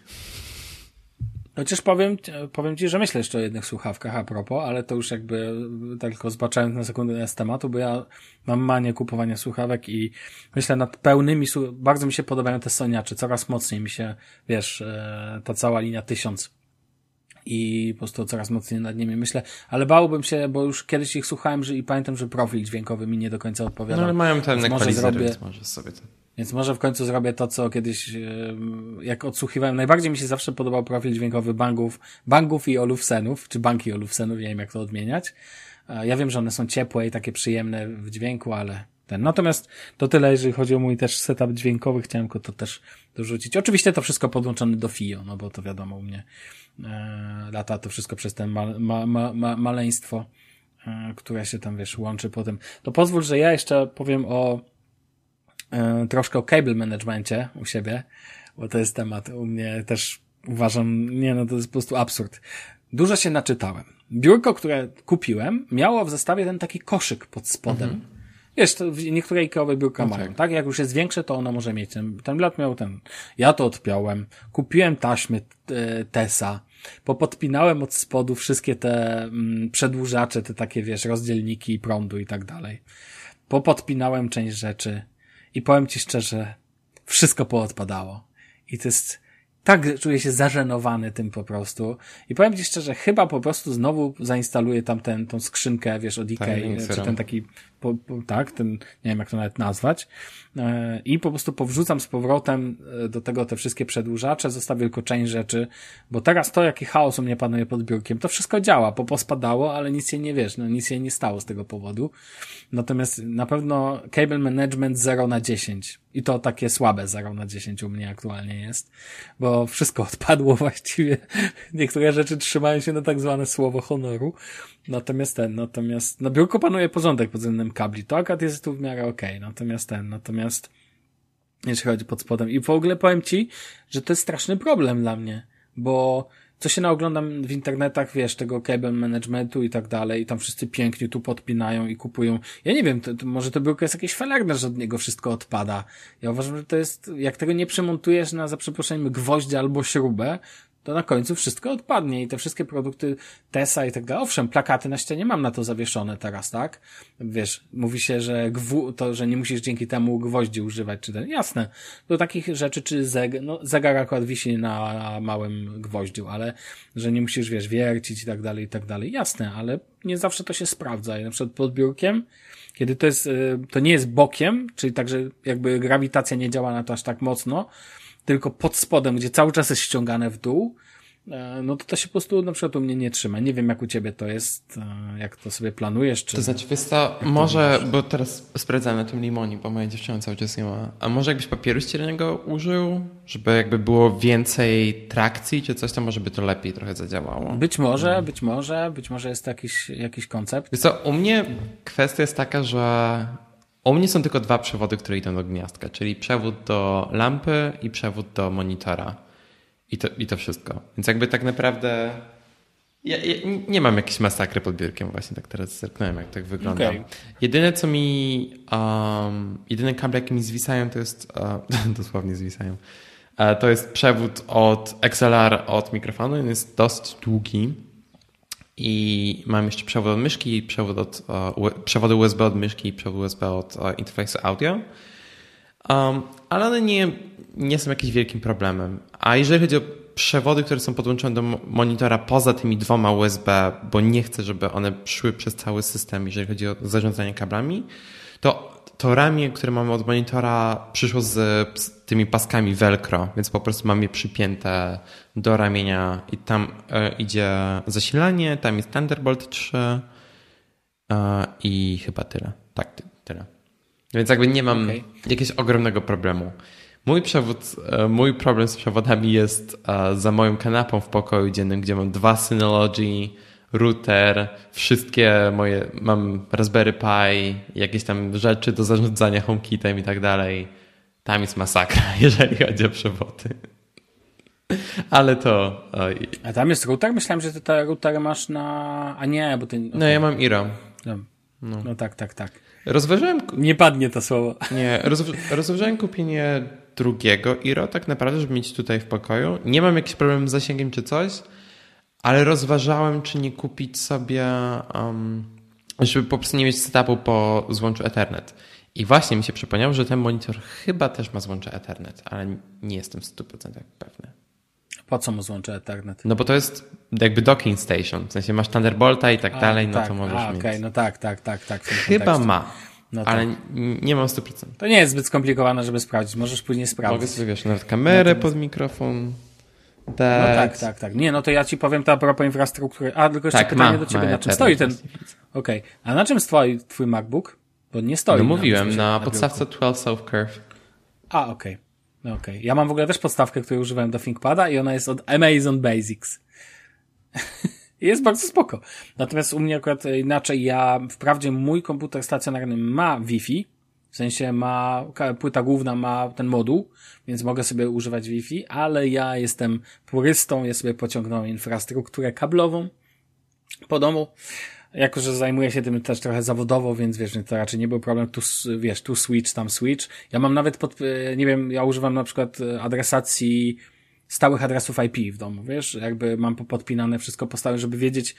Chociaż powiem, powiem ci, że myślę jeszcze o jednych słuchawkach a propos, ale to już jakby tak tylko zbaczając na sekundę z tematu, bo ja mam manię kupowania słuchawek i myślę nad pełnymi, bardzo mi się podobają te soniacze, coraz mocniej mi się, wiesz, e, ta cała linia tysiąc i po prostu coraz mocniej nad nimi myślę, ale bałbym się, bo już kiedyś ich słuchałem że, i pamiętam, że profil dźwiękowy mi nie do końca odpowiada. No ale mają ten więc możesz sobie to... Więc może w końcu zrobię to, co kiedyś, jak odsłuchiwałem. Najbardziej mi się zawsze podobał profil dźwiękowy bangów, bangów i olufsenów, czy banki olufsenów, nie wiem jak to odmieniać. Ja wiem, że one są ciepłe i takie przyjemne w dźwięku, ale ten. Natomiast to tyle, jeżeli chodzi o mój też setup dźwiękowy, chciałem go to też dorzucić. Oczywiście to wszystko podłączone do FIO, no bo to wiadomo u mnie e, lata to wszystko przez ten ma, ma, ma, ma, maleństwo, e, które się tam, wiesz, łączy potem. To pozwól, że ja jeszcze powiem o e, troszkę o cable managementie u siebie, bo to jest temat u mnie też uważam, nie no, to jest po prostu absurd. Dużo się naczytałem. Biurko, które kupiłem, miało w zestawie ten taki koszyk pod spodem, mhm Wiesz, to niektóre IKEA biurka no mają, tak. tak? Jak już jest większe, to ono może mieć ten, ten lat miał ten. Ja to odpiąłem, kupiłem taśmy e, Tesa, popodpinałem od spodu wszystkie te mm, przedłużacze, te takie, wiesz, rozdzielniki prądu i tak dalej. Popodpinałem część rzeczy i powiem ci szczerze, wszystko poodpadało. I to jest, tak czuję się zażenowany tym po prostu. I powiem ci szczerze, chyba po prostu znowu zainstaluję tam ten, tą skrzynkę, wiesz, od Ikei, czy ten taki po, po, tak, ten, nie wiem jak to nawet nazwać, e, i po prostu powrzucam z powrotem e, do tego te wszystkie przedłużacze, zostawię tylko część rzeczy, bo teraz to, jaki chaos u mnie panuje pod biurkiem, to wszystko działa, po pospadało, ale nic się nie wiesz, no nic się nie stało z tego powodu. Natomiast na pewno cable management 0 na 10 i to takie słabe 0 na 10 u mnie aktualnie jest, bo wszystko [laughs] odpadło właściwie. Niektóre rzeczy trzymają się na tak zwane słowo honoru, Natomiast ten, natomiast na biurku panuje porządek pod względem kabli. To akad jest tu w miarę okej. Okay. Natomiast ten, natomiast jeśli chodzi pod spodem. I w ogóle powiem ci, że to jest straszny problem dla mnie, bo co się naoglądam w internetach, wiesz, tego cable managementu i tak dalej, i tam wszyscy pięknie tu podpinają i kupują. Ja nie wiem, to, to może to biurko jest jakieś falerne, że od niego wszystko odpada. Ja uważam, że to jest, jak tego nie przymontujesz na, za przeproszeniem, gwoździe albo śrubę, to na końcu wszystko odpadnie i te wszystkie produkty Tesa i tak dalej. Owszem, plakaty na ścianie mam na to zawieszone teraz, tak? Wiesz, mówi się, że gwu, to, że nie musisz dzięki temu gwoździ używać, czy ten. Jasne. Do takich rzeczy, czy zegar, no, zegar akurat wisi na małym gwoździu, ale że nie musisz, wiesz, wiercić i tak dalej, i tak dalej. Jasne, ale nie zawsze to się sprawdza. I na przykład pod biurkiem, kiedy to jest, y, to nie jest bokiem, czyli tak, że jakby grawitacja nie działa na to aż tak mocno, tylko pod spodem, gdzie cały czas jest ściągane w dół, e, no to to się po prostu na przykład u mnie nie trzyma. Nie wiem, jak u ciebie to jest, e, jak to sobie planujesz, czy... To znaczy, wiesz co, może, bo teraz sprawdzam na tym limonie, bo moja dziewczyna cały czas nie ma, a może jakbyś papieru ściernego użył, żeby jakby było więcej trakcji, czy coś, to może by to lepiej trochę zadziałało. Być może, hmm. być może, być może jest jakiś, jakiś koncept. Wiesz co, u mnie kwestia jest taka, że u mnie są tylko dwa przewody, które idą do gniazdka, czyli przewód do lampy i przewód do monitora. I to, i to wszystko. Więc jakby tak naprawdę ja, ja nie mam jakiejś masakry pod biurkiem, właśnie tak teraz zerknąłem, jak tak wygląda. Okay. Jedyne, co mi, um, jedyne kable, jakie mi zwisają, to jest, uh, [laughs] dosłownie zwisają, uh, to jest przewód od XLR od mikrofonu, on jest dość długi i mam jeszcze przewód od myszki, przewód od, uh, przewody USB od myszki i przewód USB od uh, interfejsu audio. Um, ale one nie, nie są jakimś wielkim problemem. A jeżeli chodzi o przewody, które są podłączone do monitora poza tymi dwoma USB, bo nie chcę, żeby one szły przez cały system, jeżeli chodzi o zarządzanie kablami, to to ramię, które mamy od monitora, przyszło z, tymi paskami Velcro, więc po prostu mam je przypięte do ramienia i tam e, idzie zasilanie, tam jest Thunderbolt 3 e, i chyba tyle. Tak, ty, tyle. Więc jakby nie mam okay. jakiegoś ogromnego problemu. Mój przewód, e, mój problem z przewodami jest za moją kanapą w pokoju dziennym, gdzie mam dwa Synology, router, wszystkie moje, mam Raspberry Pi, jakieś tam rzeczy do zarządzania HomeKitem i tak dalej. Tam jest masakra, [laughs] jeżeli chodzi o przewody. Ale to... Oj. A tam jest router? Myślałem, że ty te routery masz na... A nie, bo ty... Okay. No ja mam Iro. No. No. no tak, tak, tak. Rozważałem... Nie padnie to słowo. Nie, rozważałem kupienie drugiego Iro tak naprawdę, żeby mieć tutaj w pokoju. Nie mam jakiś problem z zasięgiem czy coś, ale rozważałem, czy nie kupić sobie, um, żeby po prostu nie mieć setupu po złączu Ethernet. I właśnie mi się przypomniało, że ten monitor chyba też ma złącze Ethernet, ale nie jestem w 100% pewny. Po co mu złącze Ethernet? No bo to jest jakby docking station, w sensie masz Thunderbolta i tak a, dalej, no tak, to możesz a, mieć. Okej, okay, no tak, tak, tak, tak. Chyba ma. No ale tak. nie mam 100%. To nie jest zbyt skomplikowane, żeby sprawdzić. Możesz później sprawdzić. Mogę sobie, wiesz, nawet kamerę pod mikrofon. Tak. No tak, tak, tak. Nie, no to ja ci powiem to a propos infrastruktury. A, tylko jeszcze tak, pytanie ma, do ciebie, na czym stoi ten... Okej. Okay. A na czym stoi twój MacBook? Bo nie stoi. No mówiłem, na, na podstawce 12 Self Curve. A, okej. Okay. No okej. Okay. Ja mam w ogóle też podstawkę, której używałem do ThinkPada i ona jest od Amazon Basics. [laughs] jest bardzo spoko. Natomiast u mnie akurat inaczej, ja, wprawdzie mój komputer stacjonarny ma Wi-Fi, w sensie ma, płyta główna ma ten moduł, więc mogę sobie używać Wi-Fi, ale ja jestem purystą, ja sobie pociągnąłem infrastrukturę kablową po domu. Jako, że zajmuję się tym też trochę zawodowo, więc wiesz, to raczej nie był problem, tu, wiesz, tu switch, tam switch. Ja mam nawet pod, e, nie wiem, ja używam na przykład e, adresacji stałych adresów IP w domu, wiesz, jakby mam podpinane wszystko po żeby wiedzieć,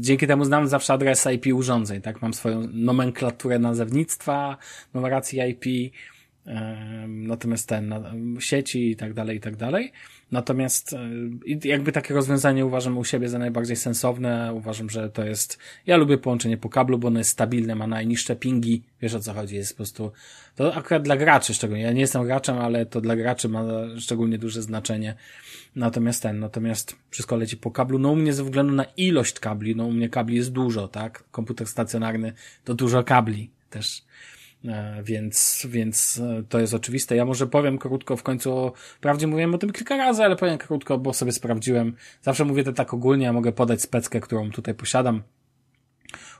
dzięki temu znam zawsze adres IP urządzeń, tak? Mam swoją nomenklaturę nazewnictwa, numeracji IP, natomiast ten, sieci i tak dalej, i tak dalej. Natomiast e, jakby takie rozwiązanie uważam u siebie za najbardziej sensowne. Uważam, że to jest, ja lubię połączenie po kablu, bo ono jest stabilne, ma najniższe pingi. Wiesz o co chodzi, jest po prostu, to akurat dla graczy szczególnie. Ja nie jestem graczem, ale to dla graczy ma szczególnie duże znaczenie. Natomiast ten, natomiast wszystko leci po kablu. No u mnie ze względu na ilość kabli, no u mnie kabli jest dużo, tak? Komputer stacjonarny to dużo kabli też. E, więc, więc e, to jest oczywiste. Ja może powiem krótko w końcu, wprawdzie mówiłem o tym kilka razy, ale powiem krótko, bo sobie sprawdziłem. Zawsze mówię to tak ogólnie, ja mogę podać speckę, którą tutaj posiadam.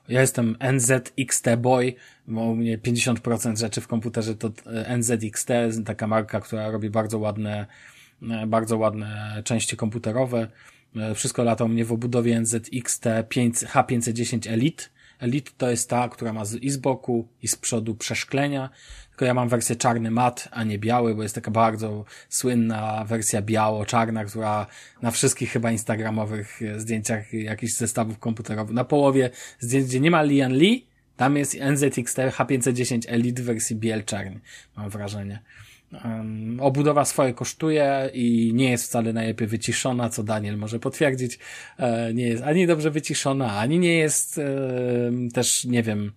Ja jestem NZXT Boy, bo u mnie 50% rzeczy w komputerze to e, NZXT, taka marka, która robi bardzo ładne, bardzo ładne części komputerowe. Wszystko lata u mnie w obudowie NZXT 5, H510 Elite Elite to jest ta, która ma i z boku, i z przodu przeszklenia. Tylko ja mam wersję czarny mat, a nie biały, bo jest taka bardzo słynna wersja biało-czarna, która na wszystkich chyba instagramowych zdjęciach jakichś zestawów komputerowych, na połowie zdjęć, gdzie nie ma Lian Li, tam jest NZXT H510 Elite w wersji biel-czarny, mam wrażenie. Obudowa swoje kosztuje i nie jest wcale najlepiej wyciszona, co Daniel może potwierdzić. E, nie jest ani dobrze wyciszona, ani nie jest też, nie wiem,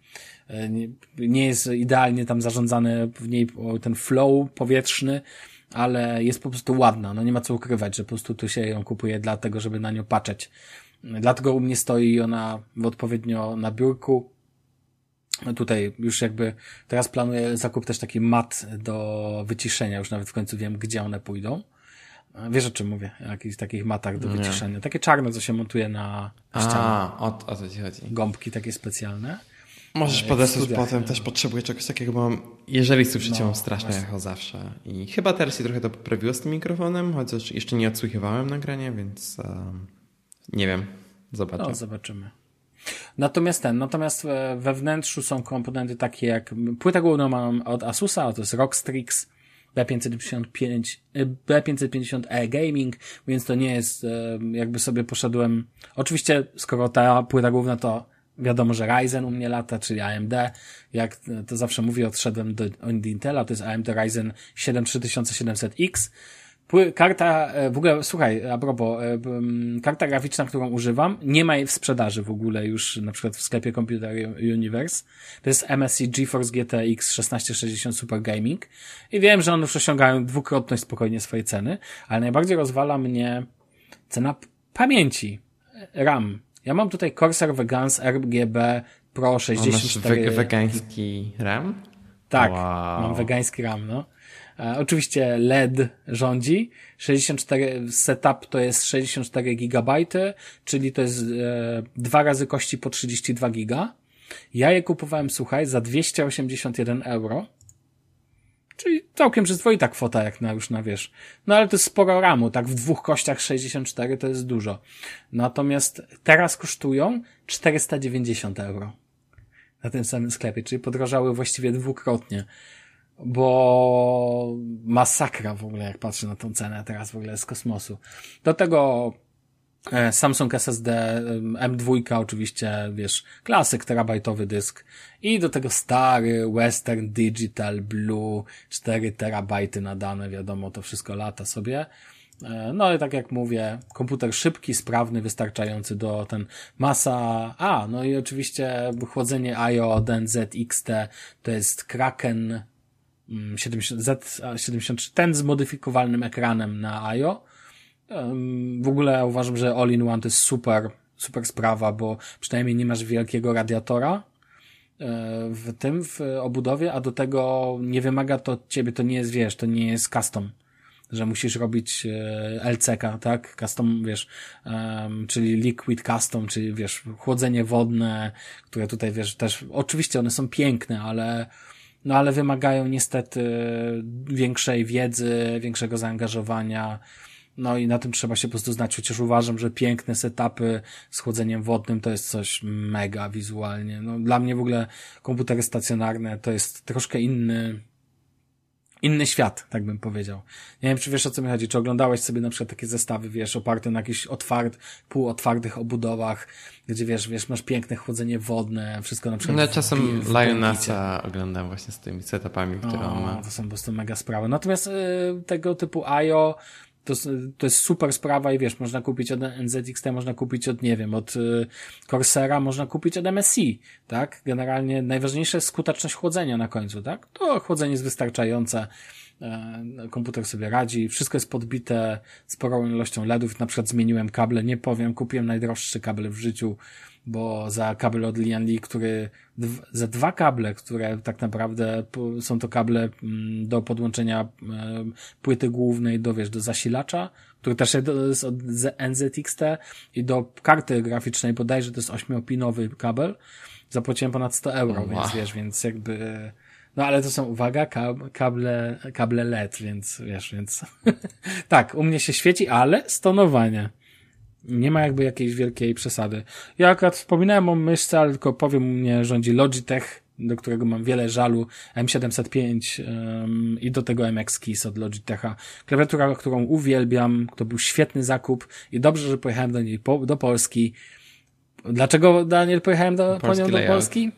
e, nie, nie, jest idealnie tam zarządzany w niej ten flow powietrzny, ale jest po prostu ładna. No nie ma co ukrywać, że po prostu tu się ją kupuje dlatego, żeby na nią patrzeć. Dlatego u mnie stoi ona w odpowiednio na biurku Tutaj już jakby teraz planuję zakup też taki mat do wyciszenia, już nawet w końcu wiem, gdzie one pójdą. Wiesz o czym mówię? Jakichś takich matach do wyciszenia. Takie czarne, co się montuje na ścianę. A, o, o co ci chodzi. Gąbki takie specjalne. Możesz e, podesłać potem, też potrzebuję czegoś takiego, bo jeżeli słyszycie, no, mam straszne echo zawsze. I chyba teraz się trochę to poprawiło z tym mikrofonem, chociaż jeszcze nie odsłuchiwałem nagrania, więc um, nie wiem. Zobaczę. No, zobaczymy. Natomiast ten, natomiast we wnętrzu są komponenty takie jak płyta główną mam od Asusa, to jest Rockstrix B555, B550e Gaming, więc to nie jest, e, jakby sobie poszedłem, oczywiście skoro ta płyta główna to wiadomo, że Ryzen u mnie lata, czyli AMD, jak to zawsze mówię, odszedłem do, do Intela, to jest AMD Ryzen 7 3700X, Karta, e, w ogóle, słuchaj, a propos, e, karta graficzna, którą używam, nie ma jej w sprzedaży w ogóle już na przykład w sklepie Computer Universe. To jest MSI GeForce GTX 1660 Super Gaming i wiem, że one już osiągają dwukrotność spokojnie swojej ceny, ale najbardziej rozwala mnie cena pamięci, RAM. Ja mam tutaj Corsair Vegans RGB Pro 64. Masz wegański RAM? Tak, wow. mam wegański RAM, no. E, oczywiście LED rządzi. 64 setup to jest 64 GB, czyli to jest e, dwa razy kości po 32 giga. Ja je kupowałem, słuchaj, za 281 euro. Czyli całkiem przyzwoita kwota, jak na już na wiesz. No ale to jest sporo ramu, tak w dwóch kościach 64 to jest dużo. Natomiast teraz kosztują 490 euro. Na tym samym sklepie, czyli podrożały właściwie dwukrotnie bo masakra w ogóle, jak patrzę na tą cenę teraz w ogóle z kosmosu. Do tego e, Samsung SSD M2 oczywiście, wiesz, klasyk, terabajtowy dysk i do tego stary Western Digital Blue 4 terabajty nadane, wiadomo, to wszystko lata sobie. E, no i tak jak mówię, komputer szybki, sprawny, wystarczający do ten masa. A, no i oczywiście chłodzenie IO DNZ XT to jest Kraken 70, Z73, ten z modyfikowalnym ekranem na IO. W ogóle uważam, że All-in-One to jest super, super sprawa, bo przynajmniej nie masz wielkiego radiatora e, w tym, w obudowie, a do tego nie wymaga to od ciebie, to nie jest, wiesz, to nie jest custom że musisz robić e, LCK, tak? Custom, wiesz, czyli liquid custom, czyli wiesz, chłodzenie wodne, które tutaj, wiesz, też, oczywiście one są piękne, ale no ale wymagają niestety większej wiedzy, większego zaangażowania. No i na tym trzeba się po prostu znać, chociaż uważam, że piękne setupy z chłodzeniem wodnym to jest coś mega wizualnie. No, dla mnie w ogóle komputery stacjonarne to jest troszkę inny, inny świat, tak bym powiedział. Nie wiem, czy wiesz o co mi chodzi, czy oglądałeś sobie na przykład takie zestawy, wiesz, oparte na jakichś otwart, półotwartych obudowach, gdzie wiesz, wiesz, masz piękne chłodzenie wodne, wszystko na przykład. No czasem Lionessa oglądam właśnie z tymi setupami, które on ma. To są po prostu mega sprawy. Natomiast y, tego typu IO, to, to jest super sprawa i wiesz, można kupić od NZXT, można kupić od, nie wiem, od y, Corsera, można kupić od MSI, tak? Generalnie najważniejsze jest skuteczność chłodzenia na końcu, tak? To chłodzenie jest wystarczające, e, komputer sobie radzi, wszystko jest podbite sporą ilością LEDów, na przykład zmieniłem kable, nie powiem, kupiłem najdroższy kabel w życiu, bo za kabel od Lian Li, który, za dwa kable, które tak naprawdę są to kable mm, do podłączenia płyty głównej do, wiesz, do zasilacza, który też jest od NZXT i do karty graficznej bodajże to jest ośmiopinowy kabel. Zapłaciłem ponad 100 euro, wow. więc wiesz, więc jakby, no ale to są, uwaga, kable, kable LED, więc wiesz, więc [laughs] tak, u mnie się świeci, ale stonowanie. Nie ma jakby jakiejś wielkiej przesady. Ja akurat wspominałem o myszce, ale tylko powiem, mnie rządzi Logitech, do którego mam wiele żalu, M705 um, i do tego MX Keys od Logitecha. Klawiatura, którą uwielbiam, to był świetny zakup i dobrze, że pojechałem do niej po, do Polski. Dlaczego, Daniel, pojechałem do, po nią do Polski?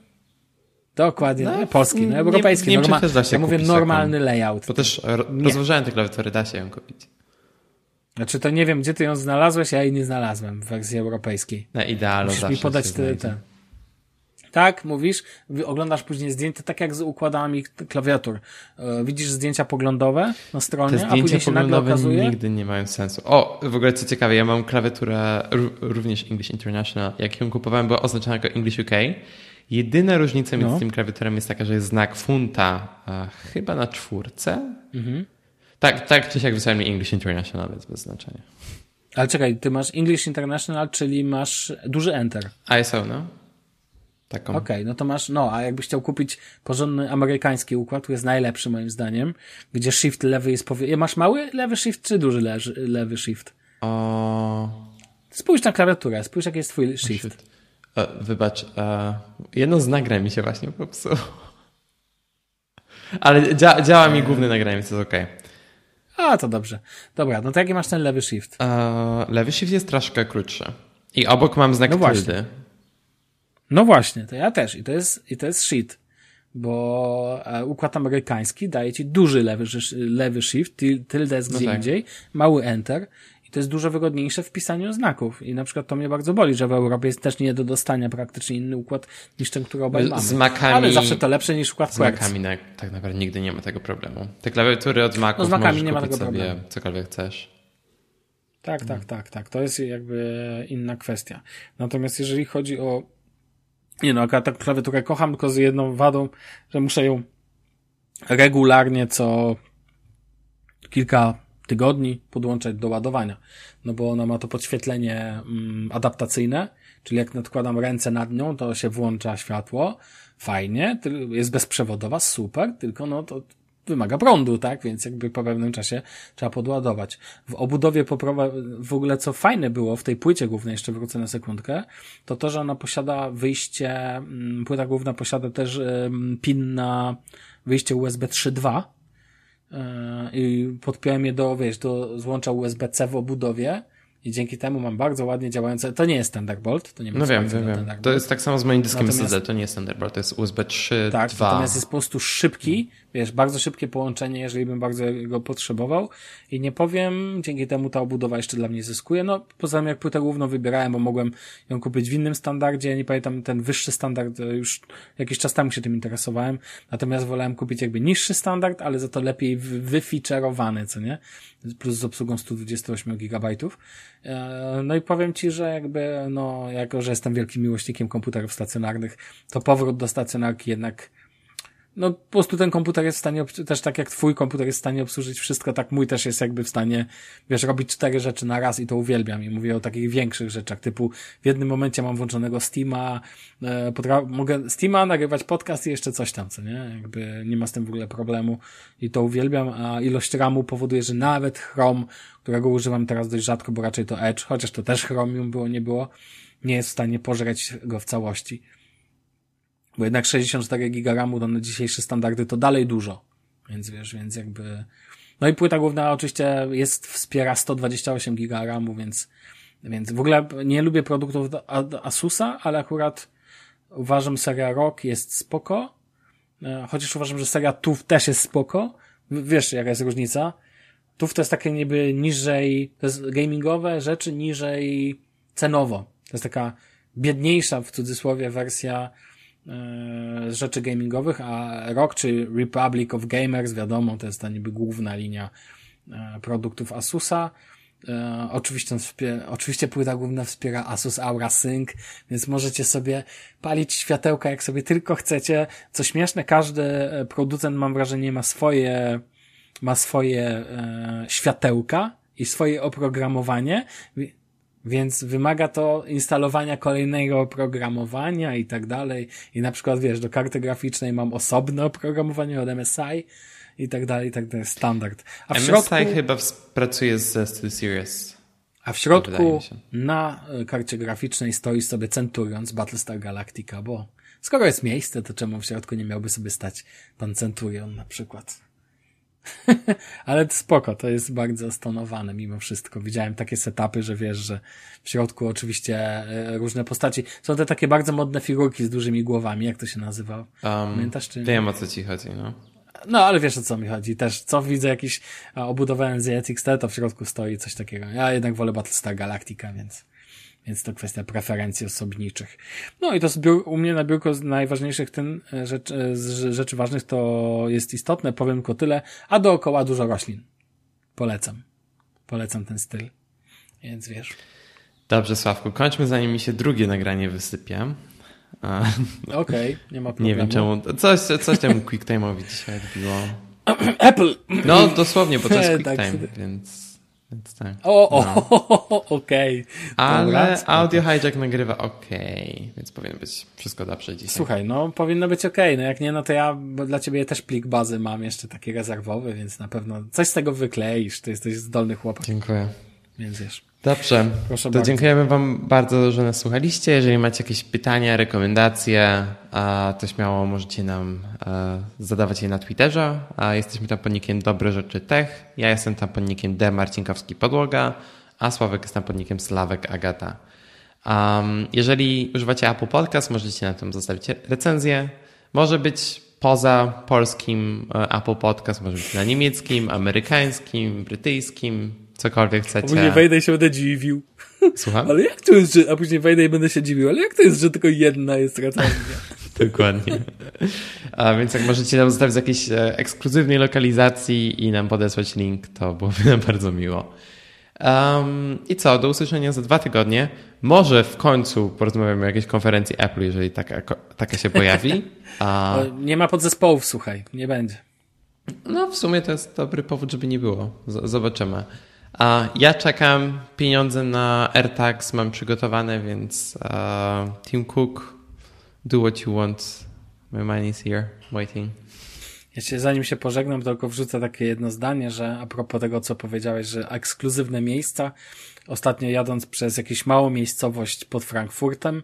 Dokładnie, no, polski, no, europejski. Nie, nie norma, ja mówię normalny taką. layout. Bo też rozważałem te klawiatury, da się ją kupić. Znaczy to nie wiem, gdzie ty ją znalazłeś, ja jej nie znalazłem w wersji europejskiej. Na idealu Musisz mi podać te, te. Tak, mówisz, oglądasz później zdjęcia, tak jak z układami klawiatur. E, widzisz zdjęcia poglądowe na stronie, te a później się nagle okazuje... nigdy nie mają sensu. O, w ogóle co ciekawe, ja mam klawiaturę również English International. Jak ją kupowałem, była oznaczona jako English UK. Jedyna różnica między no. tym klawiaturem jest taka, że jest znak funta chyba na czwórce. Mhm. Tak, tak czy siak wysłałem mi English International, więc bez znaczenia. Ale czekaj, ty masz English International, czyli masz duży enter. ISO, no. Taką. Okej, okay, no to masz, no, a jakbyś chciał kupić porządny amerykański układ, który jest najlepszy moim zdaniem, gdzie shift lewy jest powie... Masz mały lewy shift czy duży leży, lewy shift? O... Spójrz na klawiaturę, spójrz jaki jest twój shift. E, wybacz, e, jedno z nagrań mi się właśnie popsuło. Ale dzia działa mi główny nagranie, więc jest okej. Okay. A, to dobrze. Dobra, no to jaki masz ten lewy shift? Uh, lewy shift jest troszkę krótszy. I obok mam znak no właśnie. No właśnie, to ja też. I to jest, i to jest shit. bo e, układ amerykański daje ci duży lewy, lewy shift, tilde jest no gdzie no tak. indziej, mały enter to jest dużo wygodniejsze w pisaniu znaków. I na przykład to mnie bardzo boli, że w Europie jest też nie do dostania praktycznie inny układ niż ten, który obaj mamy. Z Macami, Ale zawsze to lepsze niż układ Z Macami na, tak naprawdę nigdy nie ma tego problemu. Te klawiatury od Maców no z Macami nie ma tego sobie problemu. cokolwiek chcesz. Tak, tak, mhm. tak, tak. To jest jakby inna kwestia. Natomiast jeżeli chodzi o nie no, akurat tak klawiaturę kocham, tylko z jedną wadą, że muszę ją regularnie co kilka tygodni podłączać do ładowania. No bo ona ma to podświetlenie mm, adaptacyjne, czyli jak nadkładam ręce nad nią, to się włącza światło. Fajnie, jest bezprzewodowa, super, tylko no to wymaga prądu, tak? Więc jakby po pewnym czasie trzeba podładować. W obudowie poprawa, w ogóle co fajne było w tej płycie głównej, jeszcze wrócę na sekundkę, to to, że ona posiada wyjście, mm, płyta główna posiada też pin na wyjście USB 3.2 e, i podpiąłem je do, wiesz, do złącza USB-C w obudowie i dzięki temu mam bardzo ładnie działające. To nie jest Thunderbolt, to nie ma No wiem, wiem, wiem. To jest tak samo z moim dyskiem natomiast, SSD, to nie jest Thunderbolt, to jest USB 3. Tak, 2. natomiast jest po prostu szybki, wiesz, bardzo szybkie połączenie, jeżeli bym bardzo go potrzebował. I nie powiem, dzięki temu ta obudowa jeszcze dla mnie zyskuje. No, poza tym jak płytę główną wybierałem, bo mogłem ją kupić w innym standardzie, nie pamiętam, ten wyższy standard, e, już jakiś czas temu się tym interesowałem. Natomiast wolałem kupić jakby niższy standard, ale za to lepiej wyfeaturowany, co nie? Plus z obsługą 128 gigabajtów. E, no i powiem Ci, że jakby, no, jako, że jestem wielkim miłośnikiem komputerów stacjonarnych, to powrót do stacjonarki jednak no po prostu ten komputer jest w stanie, też tak jak twój komputer jest w stanie obsłużyć wszystko, tak mój też jest jakby w stanie, wiesz, robić cztery rzeczy na raz i to uwielbiam. I mówię o takich większych rzeczach, typu w jednym momencie mam włączonego Steama, e, mogę Steama, nagrywać podcast i jeszcze coś tam, co nie? Jakby nie ma z tym w ogóle problemu i to uwielbiam, a ilość RAMu powoduje, że nawet Chrome, którego używam teraz dość rzadko, bo raczej to Edge, chociaż to też Chromium było, nie było, nie jest w stanie pożreć go w całości. Bo jednak 64 giga RAMu na dzisiejsze standardy to dalej dużo. Więc wiesz, więc jakby... No i płyta główna oczywiście jest, wspiera 128 giga RAMu, więc, więc w ogóle nie lubię produktów Asusa, ale akurat uważam seria Rock jest spoko. E, chociaż uważam, że seria TUF też jest spoko. Wiesz, jaka jest różnica? TUF to jest takie niby niżej, to jest gamingowe rzeczy niżej cenowo. To jest taka biedniejsza w cudzysłowie wersja E, rzeczy gamingowych, a ROG czy Republic of Gamers, wiadomo, to jest ta niby główna linia e, produktów Asusa. E, oczywiście, oczywiście płyta główna wspiera Asus Aura Sync, więc możecie sobie palić światełka jak sobie tylko chcecie. Co śmieszne, każdy producent, mam wrażenie, ma swoje, ma swoje światełka i swoje oprogramowanie. Więc wymaga to instalowania kolejnego oprogramowania i tak dalej. I na przykład, wiesz, do karty graficznej mam osobne oprogramowanie od MSI i tak dalej, i tak dalej. Standard. A w MSI środku, chyba pracuje z SteelSeries. A w środku na e, karcie graficznej stoi sobie Centurion z Battlestar Galactica, bo skoro jest miejsce, to czemu w środku nie miałby sobie stać pan Centurion na przykład? [laughs] Ale spoko, to jest bardzo stonowane mimo wszystko. Widziałem takie setupy, że wiesz, że w środku oczywiście e, różne postaci. Są te takie bardzo modne figurki z dużymi głowami, jak to się nazywa? Um, Pamiętasz czy? Wiem o co ci chodzi, no. No, ale wiesz o co mi chodzi. Też co widzę jakiś obudowałem z ZXT, to w środku stoi coś takiego. Ja jednak wolę Battlestar Galactica, więc więc to kwestia preferencji osobniczych. No i to zbiór, u mnie na biurko z najważniejszych tym e, rzeczy, e, z rzeczy ważnych to jest istotne, powiem tylko tyle, a dookoła dużo roślin. Polecam. Polecam ten styl. Więc wiesz. Dobrze, Sławku, kończmy zanim mi się drugie nagranie wysypie. [laughs] Okej, okay, nie ma problemu. [laughs] Nie wiem czemu, coś, coś temu QuickTime'owi dzisiaj odbiło. [coughs] Apple! No, dosłownie, bo to jest QuickTime, [laughs] tak. więc... Więc tak. O, o, no. [laughs] okej. Okay. Ale Dobra, audio hijack nagrywa ok, więc powinno być wszystko dobrze dzisiaj. Słuchaj, no powinno być ok. No jak nie, no to ja dla ciebie też plik bazy mam jeszcze taki rezerwowy, więc na pewno coś z tego wykleisz. Ty jesteś zdolny chłopak. Dziękuję. Więc wiesz. Dobrze. Proszę to bardzo. dziękujemy Wam bardzo, że nas słuchaliście. Jeżeli macie jakieś pytania, rekomendacje, to śmiało możecie nam e, zadawać je na Twitterze. Jesteśmy tam podnikiem Dobre Rzeczy Tech. Ja jestem tam podnikiem D. Marcinkowski Podłoga, a Sławek jest tam podnikiem Slawek Agata. jeżeli używacie Apple Podcast, możecie na tym zostawić recenzję. Może być poza polskim e, Apple Podcast, może być na niemieckim, amerykańskim, brytyjskim, cokolwiek chcecie. A później wejdę i się będę dziwił. Słucham? Ale jak to jest, że... A później wejdę i będę się dziwił, ale jak to jest, że tylko jedna jest recenzja? [laughs] Dokładnie. A więc jak możecie nam zostawić z jakiejś e, ekskluzywnej lokalizacji i nam podesłać link, to byłoby nam bardzo miło. Um, I co, do usłyszenia za dwa tygodnie. Może w końcu porozmawiamy o jakiejś konferencji Apple, jeżeli taka, taka się pojawi. [laughs] A... Nie ma podzespołów, słuchaj, nie będzie. No, w sumie to jest dobry powód, żeby nie było. Z zobaczymy. A ja czekam, pieniądze na AirTags mam przygotowane, więc uh, Tim Cook, do what you want. My money is here, waiting. Ja się, zanim się pożegnam, tylko wrzucę takie jedno zdanie, że a propos tego, co powiedziałeś, że ekskluzywne miejsca. Ostatnio jadąc przez jakąś małą miejscowość pod Frankfurtem,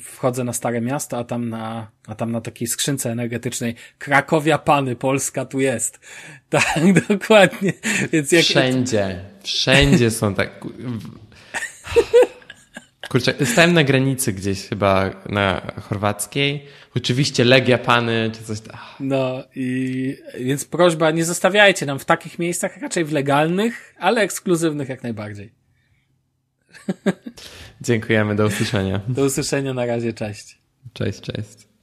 wchodzę na Stare Miasto, a tam na, a tam na takiej skrzynce energetycznej Krakowia Pany, Polska tu jest. [laughs] Tak, dokładnie. Więc jak... Wszędzie, wszędzie są tak... Kurczę, stałem na granicy gdzieś chyba na chorwackiej. Oczywiście Legia Pany czy coś. Ach. No i więc prośba, nie zostawiajcie nam w takich miejscach, raczej w legalnych, ale ekskluzywnych jak najbardziej. [laughs] Dziękujemy, do usłyszenia. Do usłyszenia, na razie, cześć. Cześć, cześć.